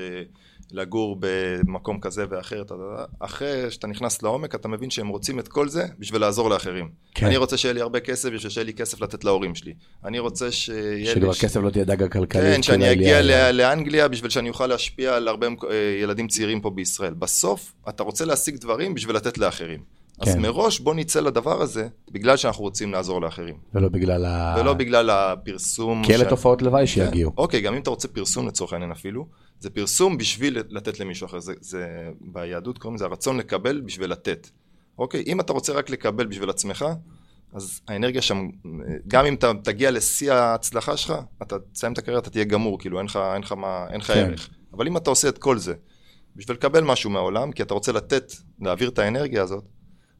לגור במקום כזה ואחר, אחרי שאתה נכנס לעומק אתה מבין שהם רוצים את כל זה בשביל לעזור לאחרים. כן. אני רוצה שיהיה לי הרבה כסף בשביל שיהיה לי כסף לתת להורים שלי. אני רוצה שיהיה לי... שכבר כסף לא תהיה דאגה כלכלית. כן, שאני אגיע ל... לאנגליה בשביל שאני אוכל להשפיע על הרבה אה, ילדים צעירים פה בישראל. בסוף אתה רוצה להשיג דברים בשביל לתת לאחרים. כן. אז מראש בוא נצא לדבר הזה, בגלל שאנחנו רוצים לעזור לאחרים. ולא בגלל ה... ולא בגלל הפרסום. כי אלה ש... תופעות לוואי שיגיעו. כן. אוקיי, גם אם אתה רוצה פרסום לצורך העניין אפילו, זה פרסום בשביל לתת למישהו אחר. זה, זה ביהדות קוראים לזה הרצון לקבל בשביל לתת. אוקיי, אם אתה רוצה רק לקבל בשביל עצמך, אז האנרגיה שם, גם אם אתה תגיע לשיא ההצלחה שלך, אתה תסיים את הקריירה, אתה תהיה גמור, כאילו אין לך, אין לך מה, אין לך כן. ערך. אבל אם אתה עושה את כל זה, בשביל לקבל משהו מהעולם, כי אתה רוצה לתת, להעביר את האנרגיה הזאת,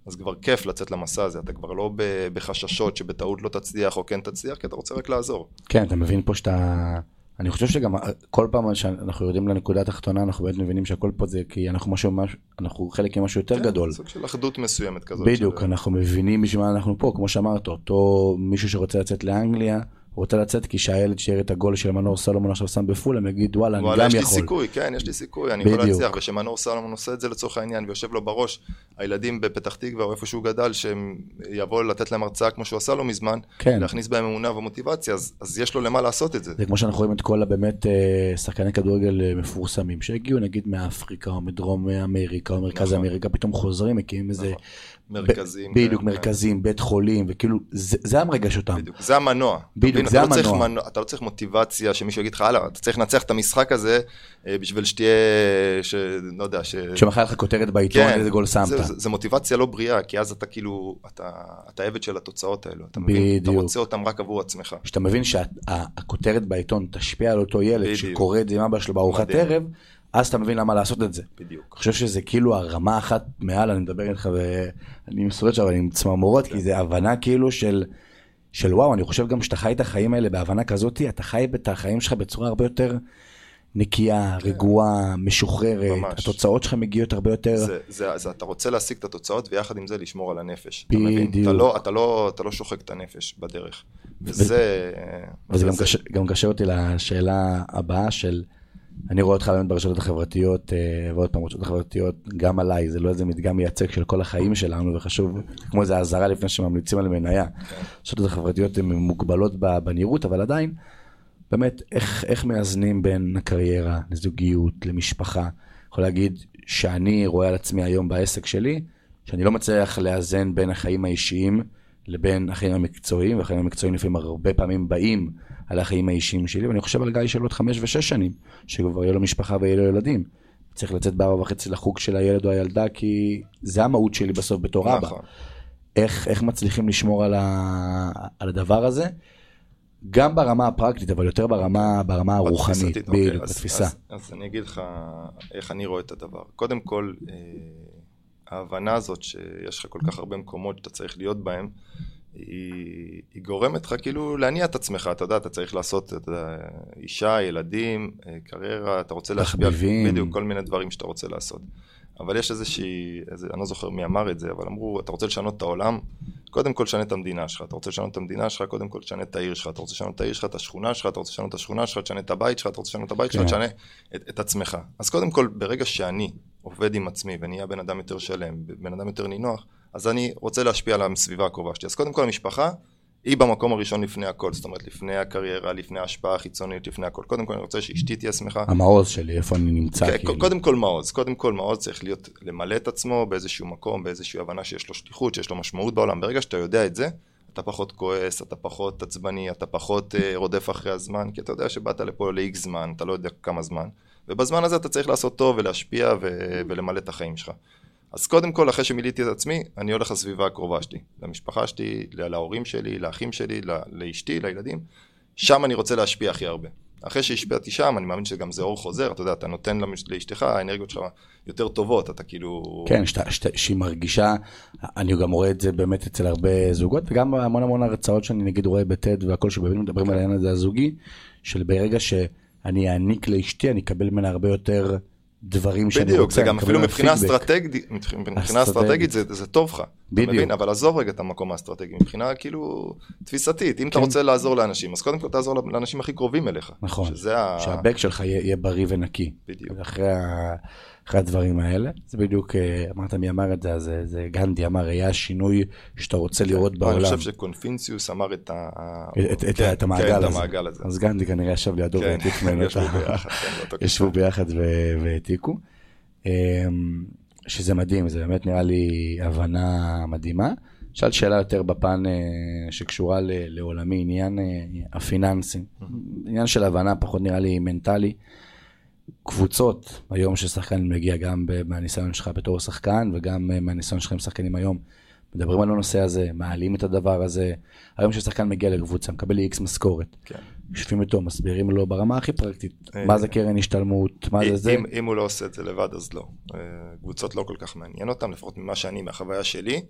אז כבר כיף לצאת למסע הזה, אתה כבר לא בחששות שבטעות לא תצליח או כן תצליח, כי אתה רוצה רק לעזור. כן, אתה מבין פה שאתה... אני חושב שגם כל פעם שאנחנו יורדים לנקודה התחתונה, אנחנו באמת מבינים שהכל פה זה כי אנחנו משהו, אנחנו חלק ממשהו יותר כן, גדול. סוג של אחדות מסוימת כזאת. בדיוק, של... אנחנו מבינים בשביל מה אנחנו פה, כמו שאמרת, אותו מישהו שרוצה לצאת לאנגליה, רוצה לצאת כי שהילד שיראה את הגול של מנור סולומון עכשיו שם בפול, הם יגיד וואלה, אני גם יכול. יש לי סיכוי, כן, יש לי סיכוי, אני יכול להצליח, ושמנור סולומון עושה את זה לצורך העניין, ויושב לו בראש, הילדים בפתח תקווה או איפה שהוא גדל, שהם יבואו לתת להם הרצאה כמו שהוא עשה לו מזמן, כן. להכניס בהם אמונה ומוטיבציה, אז, אז יש לו למה לעשות את זה. זה כמו שאנחנו רואים את כל הבאמת אה, שחקני כדורגל אה, מפורסמים, שהגיעו נגיד מאפריקה או מדרום אמריקה או מרכז נכון. אמריקה, פתאום חוזרים, מקימים איזה... מרכזים. בדיוק, כן. מרכזים, בית חולים, וכאילו, זה, זה המרגש אותם. בדיוק, זה המנוע. בדיוק, זה אתה המנוע. לא מנוע. אתה לא צריך מוטיבציה שמישהו יגיד לך, הלאה, אתה צריך לנצח את המשחק הזה אה, בשביל שתהיה, ש... לא יודע, ש... שמחר לך כותרת בעיתון, כן, איזה גול שמת. זה, זה, זה מוטיבציה לא בריאה, כי אז אתה כאילו, אתה, אתה עבד של התוצאות האלו. אתה מבין? בדיוק. אתה רוצה אותם רק עבור עצמך. כשאתה מבין שהכותרת בעיתון תשפיע על אותו ילד, בדיוק. שקורא את זה עם אבא שלו בארוחת ערב, אז אתה מבין למה לעשות את זה. בדיוק. אני חושב שזה כאילו הרמה אחת מעל, אני מדבר איתך ואני מסורת שם, אני עם צמרמורות, כי זה הבנה כאילו של, של וואו, אני חושב גם שאתה חי את החיים האלה בהבנה כזאת, אתה חי את החיים שלך בצורה הרבה יותר נקייה, כן. רגועה, משוחררת, ממש. התוצאות שלך מגיעות הרבה יותר... זה, זה, זה, אתה רוצה להשיג את התוצאות ויחד עם זה לשמור על הנפש. בדיוק. אתה מבין? אתה לא, אתה לא, אתה לא שוחק את הנפש בדרך. וזה... וזה גם, קשר, גם קשר אותי לשאלה הבאה של... אני רואה אותך באמת ברשתות החברתיות, אה, ועוד פעם, ברשתות החברתיות, גם עליי, זה לא איזה מדגם מייצג של כל החיים שלנו, וחשוב, כמו איזה אזהרה לפני שממליצים על מניה. הרשתות החברתיות הן מוגבלות בנראות, אבל עדיין, באמת, איך, איך מאזנים בין הקריירה לזוגיות, למשפחה? יכול להגיד שאני רואה על עצמי היום בעסק שלי, שאני לא מצליח לאזן בין החיים האישיים לבין החיים המקצועיים, והחיים המקצועיים לפעמים הרבה פעמים באים על החיים האישיים שלי, ואני חושב על גיא של עוד חמש ושש שנים, שכבר יהיה לו משפחה ויהיה לו ילדים. צריך לצאת בארבע וחצי לחוג של הילד או הילדה, כי זה המהות שלי בסוף בתור אבא. נכון. איך, איך מצליחים לשמור על, ה, על הדבר הזה, גם ברמה הפרקטית, אבל יותר ברמה, ברמה הרוחנית, אוקיי, בדיוק, בתפיסה. אז, אז, אז אני אגיד לך איך אני רואה את הדבר. קודם כל, אה, ההבנה הזאת שיש לך כל כך הרבה מקומות שאתה צריך להיות בהם, היא, היא גורמת לך כאילו להניע את עצמך, אתה יודע, אתה צריך לעשות, יודע, אישה, ילדים, אה, קריירה, אתה רוצה להשפיע, בדיוק, כל מיני דברים שאתה רוצה לעשות. אבל יש איזושהי, איזה, אני לא זוכר מי אמר את זה, אבל אמרו, אתה רוצה לשנות את העולם, קודם כל תשנה את המדינה שלך, אתה רוצה לשנות את המדינה שלך, קודם כל תשנה את העיר שלך, אתה רוצה לשנות את העיר שלך, את השכונה שלך, אתה רוצה לשנות את השכונה שלך, תשנה את הבית שלך, אתה רוצה לשנות את הבית שלך, כן. תשנה את, את עצמך. אז קודם כל, ברגע שאני עובד עם עצמי ונהיה בן אדם יותר שלם, בן אדם יותר נינוח, אז אני רוצה להשפיע על הסביבה הקרובה שלי. אז קודם כל המשפחה, היא במקום הראשון לפני הכל, זאת אומרת לפני הקריירה, לפני ההשפעה החיצונית, לפני הכל. קודם כל אני רוצה שאשתי תהיה שמחה. המעוז שלי, איפה אני נמצא, כן, כאילו. קודם כל מעוז, קודם כל מעוז צריך להיות, למלא את עצמו באיזשהו מקום, באיזושהי הבנה שיש לו שליחות, שיש לו משמעות בעולם. ברגע שאתה יודע את זה, אתה פחות כועס, אתה פחות עצבני, אתה פחות אה, רודף אחרי הזמן, כי אתה יודע שבאת לפה ל-X זמן, אתה לא יודע כמה זמן, ובזמן הזה אתה צריך לעשות טוב ולהשפיע ו- ולמלא את החיים שלך. אז קודם כל, אחרי שמילאתי את עצמי, אני הולך לסביבה הקרובה שלי, למשפחה שלי, להורים שלי, לאחים שלי, לאשתי, לילדים, שם אני רוצה להשפיע הכי הרבה. אחרי שהשפעתי שם, אני מאמין שגם זה אור חוזר, אתה יודע, אתה נותן למש- לאשתך, האנרגיות שלך יותר טובות, אתה כאילו... כן, שאתה- שאתה- שהיא מרגישה, אני גם רואה את זה באמת אצל הרבה זוגות, וגם המון המון הרצאות שאני נגיד רואה בטד והכל שבאמת מדברים כן. על העניין הזה הזוגי, של ברגע שאני אעניק לאשתי, אני אקבל ממנה הרבה יותר דברים שאני רוצה. בדיוק, זה גם אפילו מבחינה. אסטרטגית, מבחינה אסטרטגית. זה, זה טוב לך, אתה בדיוק. מבין? אבל עזוב רגע את המקום האסטרטגי, מבחינה כאילו תפיסתית, אם אתה כן. רוצה לעזור לאנשים, אז קודם כל תעזור לאנשים הכי קרובים אליך. נכון, שזה ה... שהבק שלך יהיה יהיה בריא ונקי. בדיוק. אחרי, ה... אחרי הדברים האלה. זה בדיוק, אה, אמרת מי אמר את זה, אז זה, זה גנדי אמר, היה השינוי שאתה רוצה לראות אני בעולם. חושב שקונפינציוס אמר את ה... את, כן, המעגל כן, הזה. המעגל הזה. אז גנדי כנראה ישב לידו כן, והעתיק ממנו את ישבו ה... ביחד, כן, כיסא. ישבו ביחד והעתיקו. אמ, שזה מדהים, זה באמת נראה לי הבנה מדהימה. שאל שאלה יותר בפן אה, שקשורה לעולמי, עניין אה, הפיננסים. עניין של הבנה, פחות נראה לי מנטלי. קבוצות, היום ששחקן מגיע גם מהניסיון שלך בתור שחקן וגם אה, מהניסיון שלך עם שחקנים היום, מדברים על הנושא הזה, מעלים את הדבר הזה. היום ששחקן מגיע לקבוצה, מקבל איקס משכורת. כן. יושבים איתו, מסבירים לו ברמה הכי פרקטית, אה, מה זה קרן השתלמות, מה זה זה. אם, אם הוא לא עושה את זה לבד, אז לא. אה, קבוצות לא כל כך מעניין אותם, לפחות ממה שאני, מהחוויה שלי.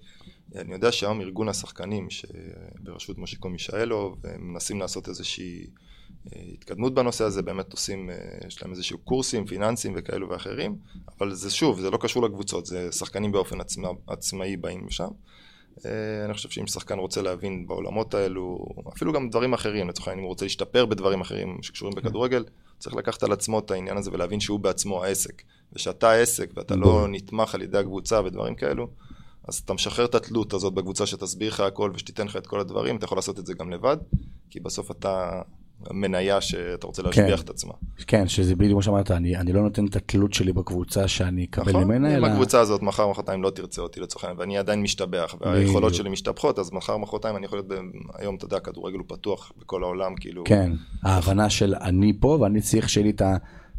אני יודע שהיום ארגון השחקנים, שבראשות מושיקו מישאלוב, הם מנסים לעשות איזושהי אה, התקדמות בנושא הזה, באמת עושים, אה, יש להם איזשהו קורסים פיננסיים וכאלו ואחרים, אבל זה שוב, זה לא קשור לקבוצות, זה שחקנים באופן עצמא, עצמאי באים לשם. אה, אני חושב שאם שחקן רוצה להבין בעולמות האלו, אפילו גם דברים אחרים, לצורך העניין אם הוא רוצה להשתפר בדברים אחרים שקשורים בכדורגל, צריך לקחת על עצמו את העניין הזה ולהבין שהוא בעצמו העסק. ושאתה העסק ואתה לא נתמך על ידי הקבוצה ודברים כאלו, אז אתה משחרר את התלות הזאת בקבוצה שתסביר לך הכל ושתיתן לך את כל הדברים, אתה יכול לעשות את זה גם לבד, כי בסוף אתה מניה שאתה רוצה להשביח כן. את עצמה. כן, שזה בדיוק כמו שאמרת, אני, אני לא נותן את התלות שלי בקבוצה שאני אקבל נכון? ממנה, אם אלא... הקבוצה הזאת מחר מחרתיים לא תרצה אותי לצורך העניין, ואני עדיין משתבח, והיכולות. שלי משתבחות, אז מחר מחרתיים אני יכול להיות, ב- היום אתה יודע, הכדורגל הוא פתוח בכל העולם, כאילו, כן, ההבנה של אני פה ואני צריך שיהיה לי את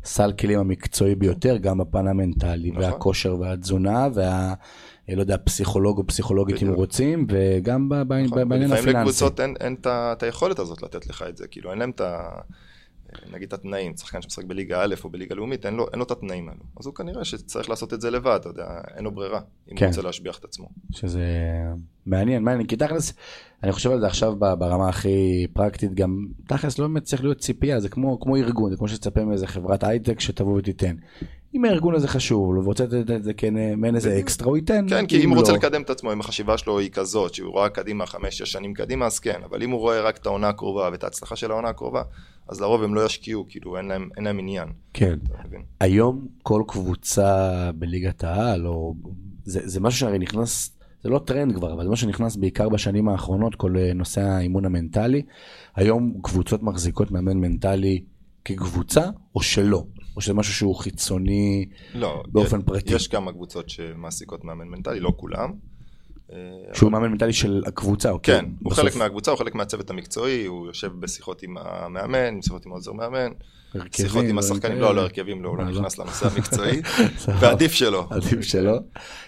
הסל כלים המקצועי ביותר, גם בפן המנטלי, נכון. והכושר והתזונה, וה... לא יודע, פסיכולוג או פסיכולוגית אם. רוצים, וגם נכון, בעניין הפיננסי. לקבוצות אין, את היכולת הזאת לתת לך את זה, כאילו אין להם את ה... נגיד את התנאים, שחקן שמשחק בליגה א' או בליגה לאומית, אין לו, אין לו את התנאים האלו. אז הוא כנראה שצריך לעשות את זה לבד, אתה יודע, אין לו ברירה, אם כן. הוא רוצה להשביח את עצמו. שזה מעניין, מעניין, כי תכלס, אני חושב על זה עכשיו ברמה הכי פרקטית, גם תכלס לא באמת צריך להיות ציפייה, זה כמו, כמו ארגון, זה כמו שתצפה מאיזה חברת הייטק שתבוא ותיתן. אם הארגון הזה חשוב לו ורוצה לתת את זה כמעין איזה. אקסטרה, הוא ייתן. כן, כי אם הוא רוצה לא- לקדם את עצמו, אם החשיבה שלו היא כזאת, שהוא רואה קדימה חמש-שש שנים קדימה, אז כן, אבל אם הוא רואה רק את העונה הקרובה ואת ההצלחה של העונה הקרובה, אז לרוב הם לא ישקיעו, כאילו אין להם, אין להם עניין, כן. היום כל קבוצה בליגת העל, או... זה, זה משהו שהרי נכנס, זה לא טרנד כבר, אבל זה משהו שנכנס בעיקר בשנים האחרונות, כל אה, נושא האימון המנטלי. היום קבוצות מחזיקות מאמן מנטלי כקבוצה, או שלא? או שזה משהו שהוא חיצוני לא, באופן יש, פרטי? יש כמה קבוצות שמעסיקות מאמן מנטלי, לא כולם. אה, שהוא מאמן מנטלי של הקבוצה, אוקיי? כן, הוא בסוף חלק מהקבוצה, הוא חלק מהצוות המקצועי, הוא יושב בשיחות עם המאמן, שיחות עם העוזר מאמן, הרכבים, שיחות עם השחקנים. לא, לא הרכבים, לא, הוא אה, לא לא. נכנס לנושא המקצועי. ועדיף שלא. עדיף שלא.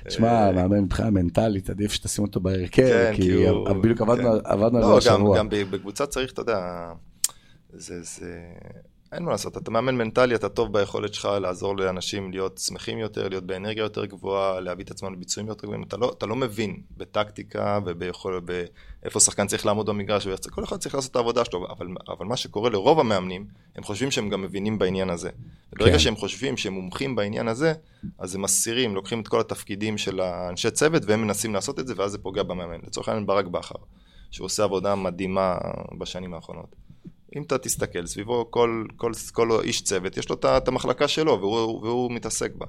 תשמע, אה, מאמן מבחינה מנטלית, עדיף שתשים אותו בהרכב, כן, כי בדיוק עבדנו כן. על לא, זה גם, השבוע. גם בקבוצה צריך, אתה יודע, זה, זה... אין מה לעשות, אתה מאמן מנטלי, אתה טוב ביכולת שלך לעזור לאנשים להיות שמחים יותר, להיות באנרגיה יותר גבוהה, להביא את עצמם לביצועים יותר גבוהים. אתה לא, אתה לא מבין בטקטיקה וביכול, באיפה שחקן צריך לעמוד במגרש, כל אחד צריך לעשות את העבודה שלו, אבל, אבל מה שקורה לרוב המאמנים, הם חושבים שהם גם מבינים בעניין הזה. ברגע כן. שהם חושבים שהם מומחים בעניין הזה, אז הם מסירים, לוקחים את כל התפקידים של האנשי צוות והם מנסים לעשות את זה, ואז זה פוגע במאמן. לצורך העניין ברק בכר, שהוא עושה עבודה מדהימה בשנים האחרונות. אם אתה תסתכל סביבו, כל, כל, כל איש צוות, יש לו את המחלקה שלו, והוא, והוא מתעסק בה.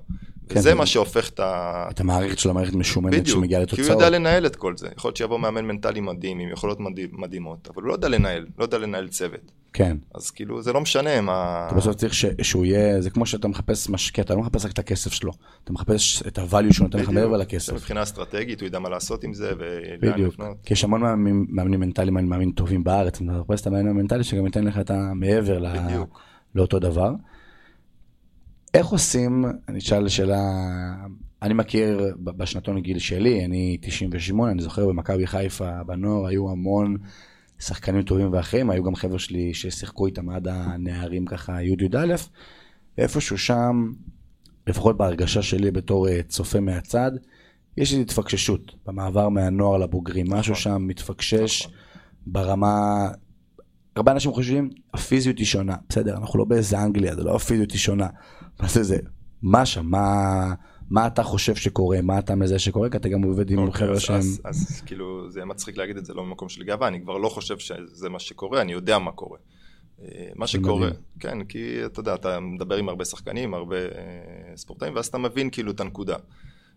כן, וזה מה שהופך את ה... את המערכת של המערכת משומנת שמגיעה לתוצאות. כי הוא יודע לנהל את כל זה. יכול להיות שיבוא מאמן מנטלי מדהים, עם יכולות מדהימות, אבל הוא לא יודע לנהל, לא יודע לנהל צוות. כן. אז כאילו, זה לא משנה מה... אתה בסוף צריך ש... שהוא יהיה, זה כמו שאתה מחפש משקיע, אתה לא מחפש רק את הכסף שלו, אתה מחפש את ה-value שהוא נותן לך מעבר לכסף. מבחינה אסטרטגית, הוא ידע מה לעשות עם זה, ולאן לפנות. כי יש המון מאמנים מנטליים, אני מאמין טובים בארץ, אתה מחפש את המאמן המנטלי שגם ייתן לך את המעבר לאותו דבר. איך עושים, אני אשאל שאלה, אני מכיר בשנתון גיל שלי, אני 98, אני זוכר במכבי חיפה, בנוער היו המון שחקנים טובים ואחרים, היו גם חבר'ה שלי ששיחקו איתם עד הנערים ככה י'-י"א, ואיפשהו שם, לפחות בהרגשה שלי בתור אה, צופה מהצד, יש איזו התפקששות במעבר מהנוער לבוגרים, משהו נכון. שם מתפקשש נכון. ברמה... הרבה אנשים חושבים, הפיזיות היא שונה, בסדר, אנחנו לא באיזה אנגליה, זה לא הפיזיות היא שונה. מה זה זה? מה שם? מה... מה אתה חושב שקורה, מה אתה מזה שקורה, כי אתה גם עובד עם אוקיי, חבר'ה שהם... אז, אז כאילו זה מצחיק להגיד את זה לא במקום של גאווה, אני כבר לא חושב שזה מה שקורה, אני יודע מה קורה. אה, מה שקורה, כן, כי אתה יודע, אתה מדבר עם הרבה שחקנים, הרבה אה, ספורטאים, ואז אתה מבין כאילו את הנקודה.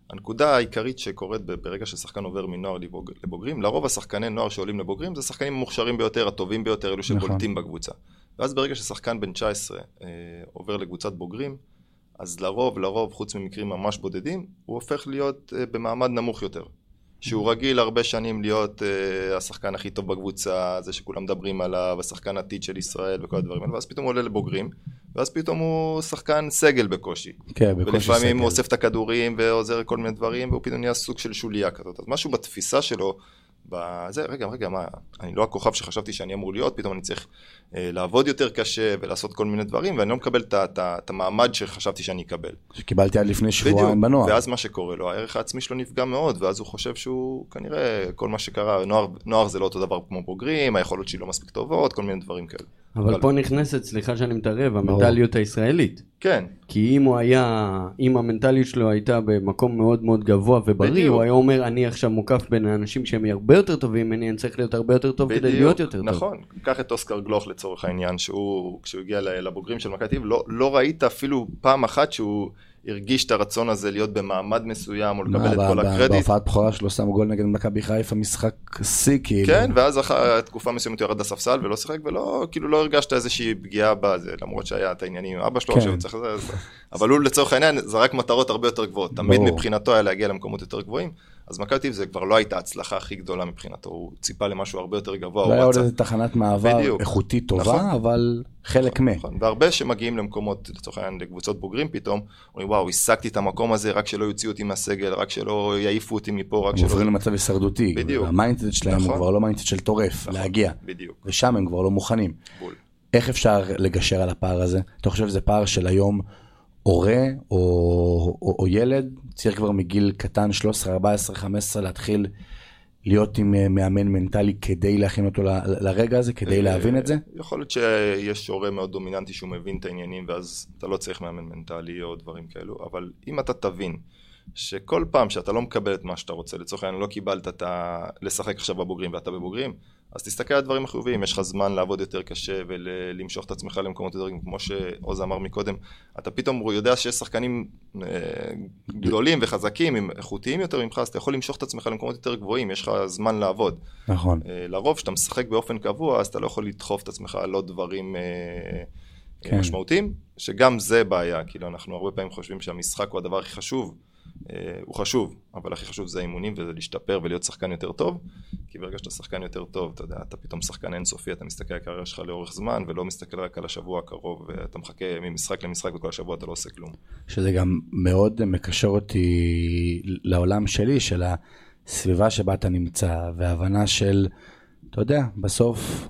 הנקודה העיקרית שקורית ברגע ששחקן עובר מנוער לבוגרים, לרוב השחקני נוער שעולים לבוגרים זה שחקנים המוכשרים ביותר, הטובים ביותר, אלו שבולטים נכון. בקבוצה. ואז ברגע ששחקן בן 19 אה, עובר לקבוצת בוגרים, אז לרוב, לרוב, חוץ ממקרים ממש בודדים, הוא הופך להיות uh, במעמד נמוך יותר. שהוא רגיל הרבה שנים להיות uh, השחקן הכי טוב בקבוצה, זה שכולם מדברים עליו, השחקן עתיד של ישראל וכל הדברים האלה, ואז פתאום הוא עולה לבוגרים, ואז פתאום הוא שחקן סגל בקושי. כן, בקושי סגל. ולפעמים הוא אוסף את הכדורים ועוזר כל מיני דברים, והוא פתאום נהיה סוג של שוליה כזאת. אז משהו בתפיסה שלו בזה, רגע, רגע, מה, אני לא הכוכב שחשבתי שאני אמור להיות, פתאום אני צריך אה, לעבוד יותר קשה ולעשות כל מיני דברים, ואני לא מקבל את המעמד שחשבתי שאני אקבל. שקיבלתי עד לפני שבועיים בנוער. ואז מה שקורה לו, הערך העצמי שלו נפגע מאוד, ואז הוא חושב שהוא, כנראה, כל מה שקרה, נוער, נוער זה לא אותו דבר כמו בוגרים, היכולות שלי לא מספיק טובות, כל מיני דברים כאלה. אבל, אבל פה נכנסת, סליחה שאני מתערב, המנטליות הישראלית. כן. כי אם הוא היה, אם המנטליות שלו הייתה במקום מאוד מאוד גבוה ובריא, בדיוק. הוא היה אומר, אני עכשיו מוקף בין האנשים שהם הרבה יותר טובים ממני, אני צריך להיות הרבה יותר טוב בדיוק. כדי להיות יותר נכון. טוב. נכון, קח את אוסקר גלוך לצורך העניין, שהוא, כשהוא הגיע לבוגרים של מכבי לא, לא ראית אפילו פעם אחת שהוא... הרגיש את הרצון הזה להיות במעמד מסוים או לקבל את כל הקרדיט. בהופעת בכורה שלו שם גול נגד מכבי חיפה, משחק שיא כאילו. כן, ואז אחרי תקופה מסוימת הוא ירד לספסל ולא שיחק, ולא, כאילו לא הרגשת איזושהי פגיעה בזה, למרות שהיה את העניינים עם אבא שלו, כן. צריך לזה, אבל הוא לצורך העניין זרק מטרות הרבה יותר גבוהות. תמיד מבחינתו היה להגיע למקומות יותר גבוהים. אז מכבי תל זה כבר לא הייתה ההצלחה הכי גדולה מבחינתו, הוא ציפה למשהו הרבה יותר גבוה. לא היה עוד איזה תחנת מעבר בדיוק. איכותית טובה, נכון, אבל חלק נכון, מ... נכון, והרבה שמגיעים למקומות, לצורך העניין, לקבוצות בוגרים פתאום, אומרים וואו, השגתי את המקום הזה, רק שלא יוציאו אותי מהסגל, רק שלא יעיפו אותי מפה, רק שלא... הם עוברים למצב הישרדותי. בדיוק. ה mindset שלהם נכון. הוא כבר לא mindset של טורף, נכון, להגיע. בדיוק. ושם הם כבר לא מוכנים. בול. איך אפשר לגשר על הפער הזה? אתה חושב שזה פער של היום הורה או, או, או ילד צריך כבר מגיל קטן 13, 14, 15 להתחיל להיות עם אה, מאמן מנטלי כדי להכין אותו ל, לרגע הזה, כדי להבין את זה? יכול להיות שיש הורה מאוד דומיננטי שהוא מבין את העניינים ואז אתה לא צריך מאמן מנטלי או דברים כאלו, אבל אם אתה תבין שכל פעם שאתה לא מקבל את מה שאתה רוצה, לצורך העניין לא קיבלת את ה... לשחק עכשיו בבוגרים ואתה בבוגרים, אז תסתכל על הדברים החיוביים, יש לך זמן לעבוד יותר קשה ולמשוך את עצמך למקומות יותר כמו שעוז אמר מקודם, אתה פתאום יודע שיש שחקנים אה, גדולים וחזקים, איכותיים יותר ממך, אז אתה יכול למשוך את עצמך למקומות יותר גבוהים, יש לך זמן לעבוד. נכון. אה, לרוב כשאתה משחק באופן קבוע, אז אתה לא יכול לדחוף את עצמך על עוד דברים אה, כן. משמעותיים, שגם זה בעיה, כאילו אנחנו הרבה פעמים חושבים שהמשחק הוא הדבר הכי חשוב. אה, הוא חשוב, אבל הכי חשוב זה האימונים וזה להשתפר ולהיות שחקן יותר טוב, כי ברגע שאתה שחקן יותר טוב, אתה יודע, אתה פתאום שחקן אינסופי, אתה מסתכל על הקריירה שלך לאורך זמן ולא מסתכל רק על השבוע הקרוב, ואתה מחכה ממשחק למשחק וכל השבוע אתה לא עושה כלום. שזה גם מאוד מקשר אותי לעולם שלי, של הסביבה שבה אתה נמצא, והבנה של, אתה יודע, בסוף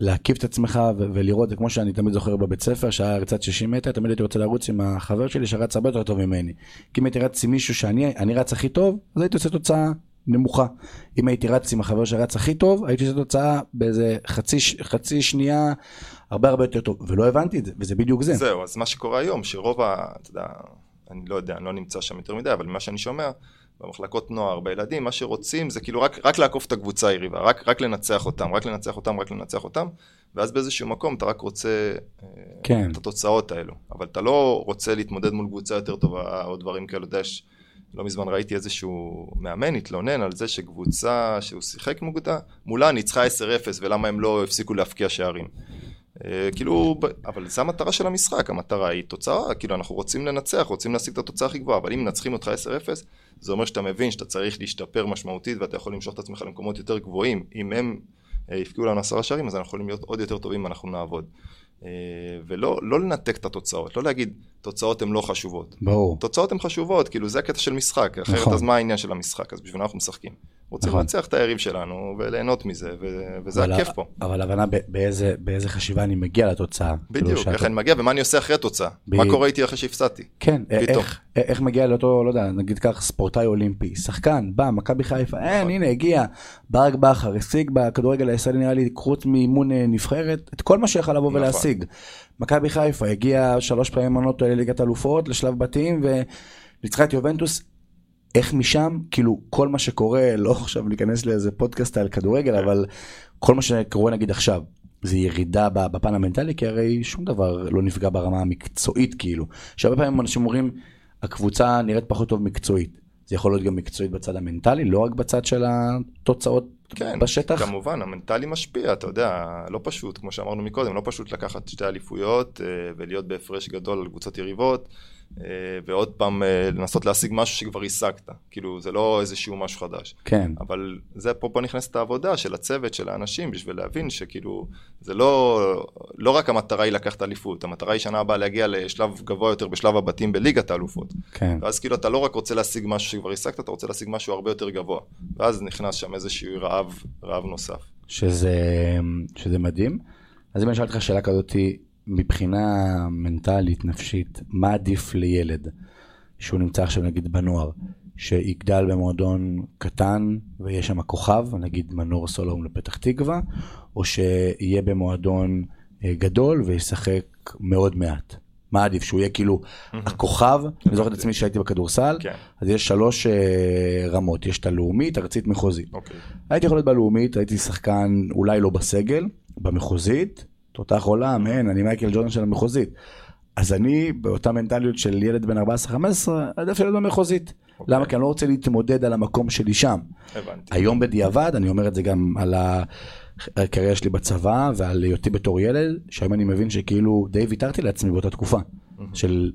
להקיף את עצמך ו- ולראות, כמו שאני תמיד זוכר בבית ספר, שהיה ריצת 60 מטר, תמיד הייתי רוצה לרוץ עם החבר שלי שרץ הרבה יותר טוב ממני. כי אם הייתי רץ עם מישהו שאני אני רץ הכי טוב, אז הייתי עושה תוצאה נמוכה. אם הייתי רץ עם החבר שרץ הכי טוב, הייתי עושה תוצאה באיזה חצי, חצי שנייה הרבה הרבה יותר טוב, ולא הבנתי את זה, וזה בדיוק זה. זהו, אז מה שקורה היום, שרוב ה... אתה יודע, אני לא יודע, אני לא נמצא שם יותר מדי, אבל ממה שאני שומע, במחלקות נוער, בילדים, מה שרוצים זה כאילו רק, רק לעקוף את הקבוצה היריבה, רק, רק לנצח אותם, רק לנצח אותם, רק לנצח אותם, ואז באיזשהו מקום אתה רק רוצה אה, כן. את התוצאות האלו, אבל אתה לא רוצה להתמודד מול קבוצה יותר טובה או דברים כאלו, אתה יודע, לא מזמן ראיתי איזשהו מאמן התלונן על זה שקבוצה שהוא שיחק מוגדה, מולה ניצחה 10-0 ולמה הם לא הפסיקו להפקיע שערים. אה, כאילו, אבל זו המטרה של המשחק, המטרה היא תוצאה, כאילו אנחנו רוצים לנצח, רוצים להשיג את התוצאה הכי גבוהה, אבל אם מנצחים אותך 10-0, זה אומר שאתה מבין שאתה צריך להשתפר משמעותית ואתה יכול למשוך את עצמך למקומות יותר גבוהים. אם הם אה, הפקיעו לנו עשרה שערים, אז אנחנו יכולים להיות עוד יותר טובים אם אנחנו נעבוד. אה, ולא לא לנתק את התוצאות, לא להגיד תוצאות הן לא חשובות. ברור. תוצאות הן חשובות, כאילו זה הקטע של משחק, אחרת נכון. אז מה העניין של המשחק? אז בשביל מה אנחנו משחקים? רוצים נכון. לנצח את היריב שלנו וליהנות מזה, ו- וזה אבל הכיף פה. אבל הבנה באיזה, באיזה חשיבה אני מגיע לתוצאה. כאילו בדיוק, שאתה- איך אני מגיע ומה אני עושה אחרי התוצאה. ב- מה קורה איתי אחרי שהפסדתי. כן, פתאום. איך, איך מגיע לאותו, לא יודע, נגיד כך, ספורטאי אולימפי, שחקן, בא, מכבי חיפה, אין, נכון. הנה, הגיע, ברק בכר, השיג בכדורגל הישראלי, נראה לי, חוץ מאימון אה, נבחרת, את כל מה שיכול לבוא נכון. ולהשיג. מכבי חיפה הגיע שלוש פעמים עונות לליגת אלופות, לשלב בתים, וניצחה את יובנטוס. איך משם, כאילו, כל מה שקורה, לא עכשיו להיכנס לאיזה פודקאסט על כדורגל, כן. אבל כל מה שקורה נגיד עכשיו, זה ירידה בפן המנטלי, כי הרי שום דבר לא נפגע ברמה המקצועית, כאילו. שהרבה פעמים אנשים אומרים, הקבוצה נראית פחות טוב מקצועית. זה יכול להיות גם מקצועית בצד המנטלי, לא רק בצד של התוצאות כן, בשטח. כמובן, המנטלי משפיע, אתה יודע, לא פשוט, כמו שאמרנו מקודם, לא פשוט לקחת שתי אליפויות אה, ולהיות בהפרש גדול על קבוצות יריבות, ועוד פעם אה, לנסות להשיג משהו שכבר השגת, כאילו, זה לא איזשהו משהו חדש. כן, אבל זה פה, פה נכנסת העבודה של הצוות, של האנשים, בשביל להבין שכאילו, זה לא, לא רק המטרה היא לקחת אליפות, המטרה היא שנה הבאה להגיע לשלב גבוה יותר בשלב הבתים בליגת האלופות. כן. ואז כאילו אתה לא רק רוצה להשיג משהו שכבר השגת, אתה רוצה להשיג משהו הרבה יותר גבוה. ואז נכנס שם איזשהו רעב, רעב נוסף. שזה, שזה מדהים. אז אם אני אשאל אותך שאלה כזאתי, מבחינה מנטלית, נפשית, מה עדיף לילד שהוא נמצא עכשיו נגיד בנוער, שיגדל במועדון קטן ויש שם כוכב, נגיד מנור סולום לפתח תקווה, או שיהיה במועדון אה, גדול וישחק מאוד מעט? מה עדיף? שהוא יהיה כאילו הכוכב, אני זוכר את עצמי שהייתי בכדורסל, כן, אז יש שלוש אה, רמות, יש את הלאומית, ארצית, מחוזית. אוקיי. הייתי יכול להיות בלאומית, הייתי שחקן אולי לא בסגל, במחוזית, תותח עולם, אין, אני מייקל ג'ורדן של המחוזית. אז אני, באותה מנטליות של ילד בן 14-15, עדיף להיות במחוזית. אוקיי. למה? כי אני לא רוצה להתמודד על המקום שלי שם. הבנתי. היום בדיעבד, אני אומר את זה גם על הקריירה שלי בצבא ועל היותי בתור ילד, שהיום אני מבין שכאילו די ויתרתי לעצמי באותה תקופה. של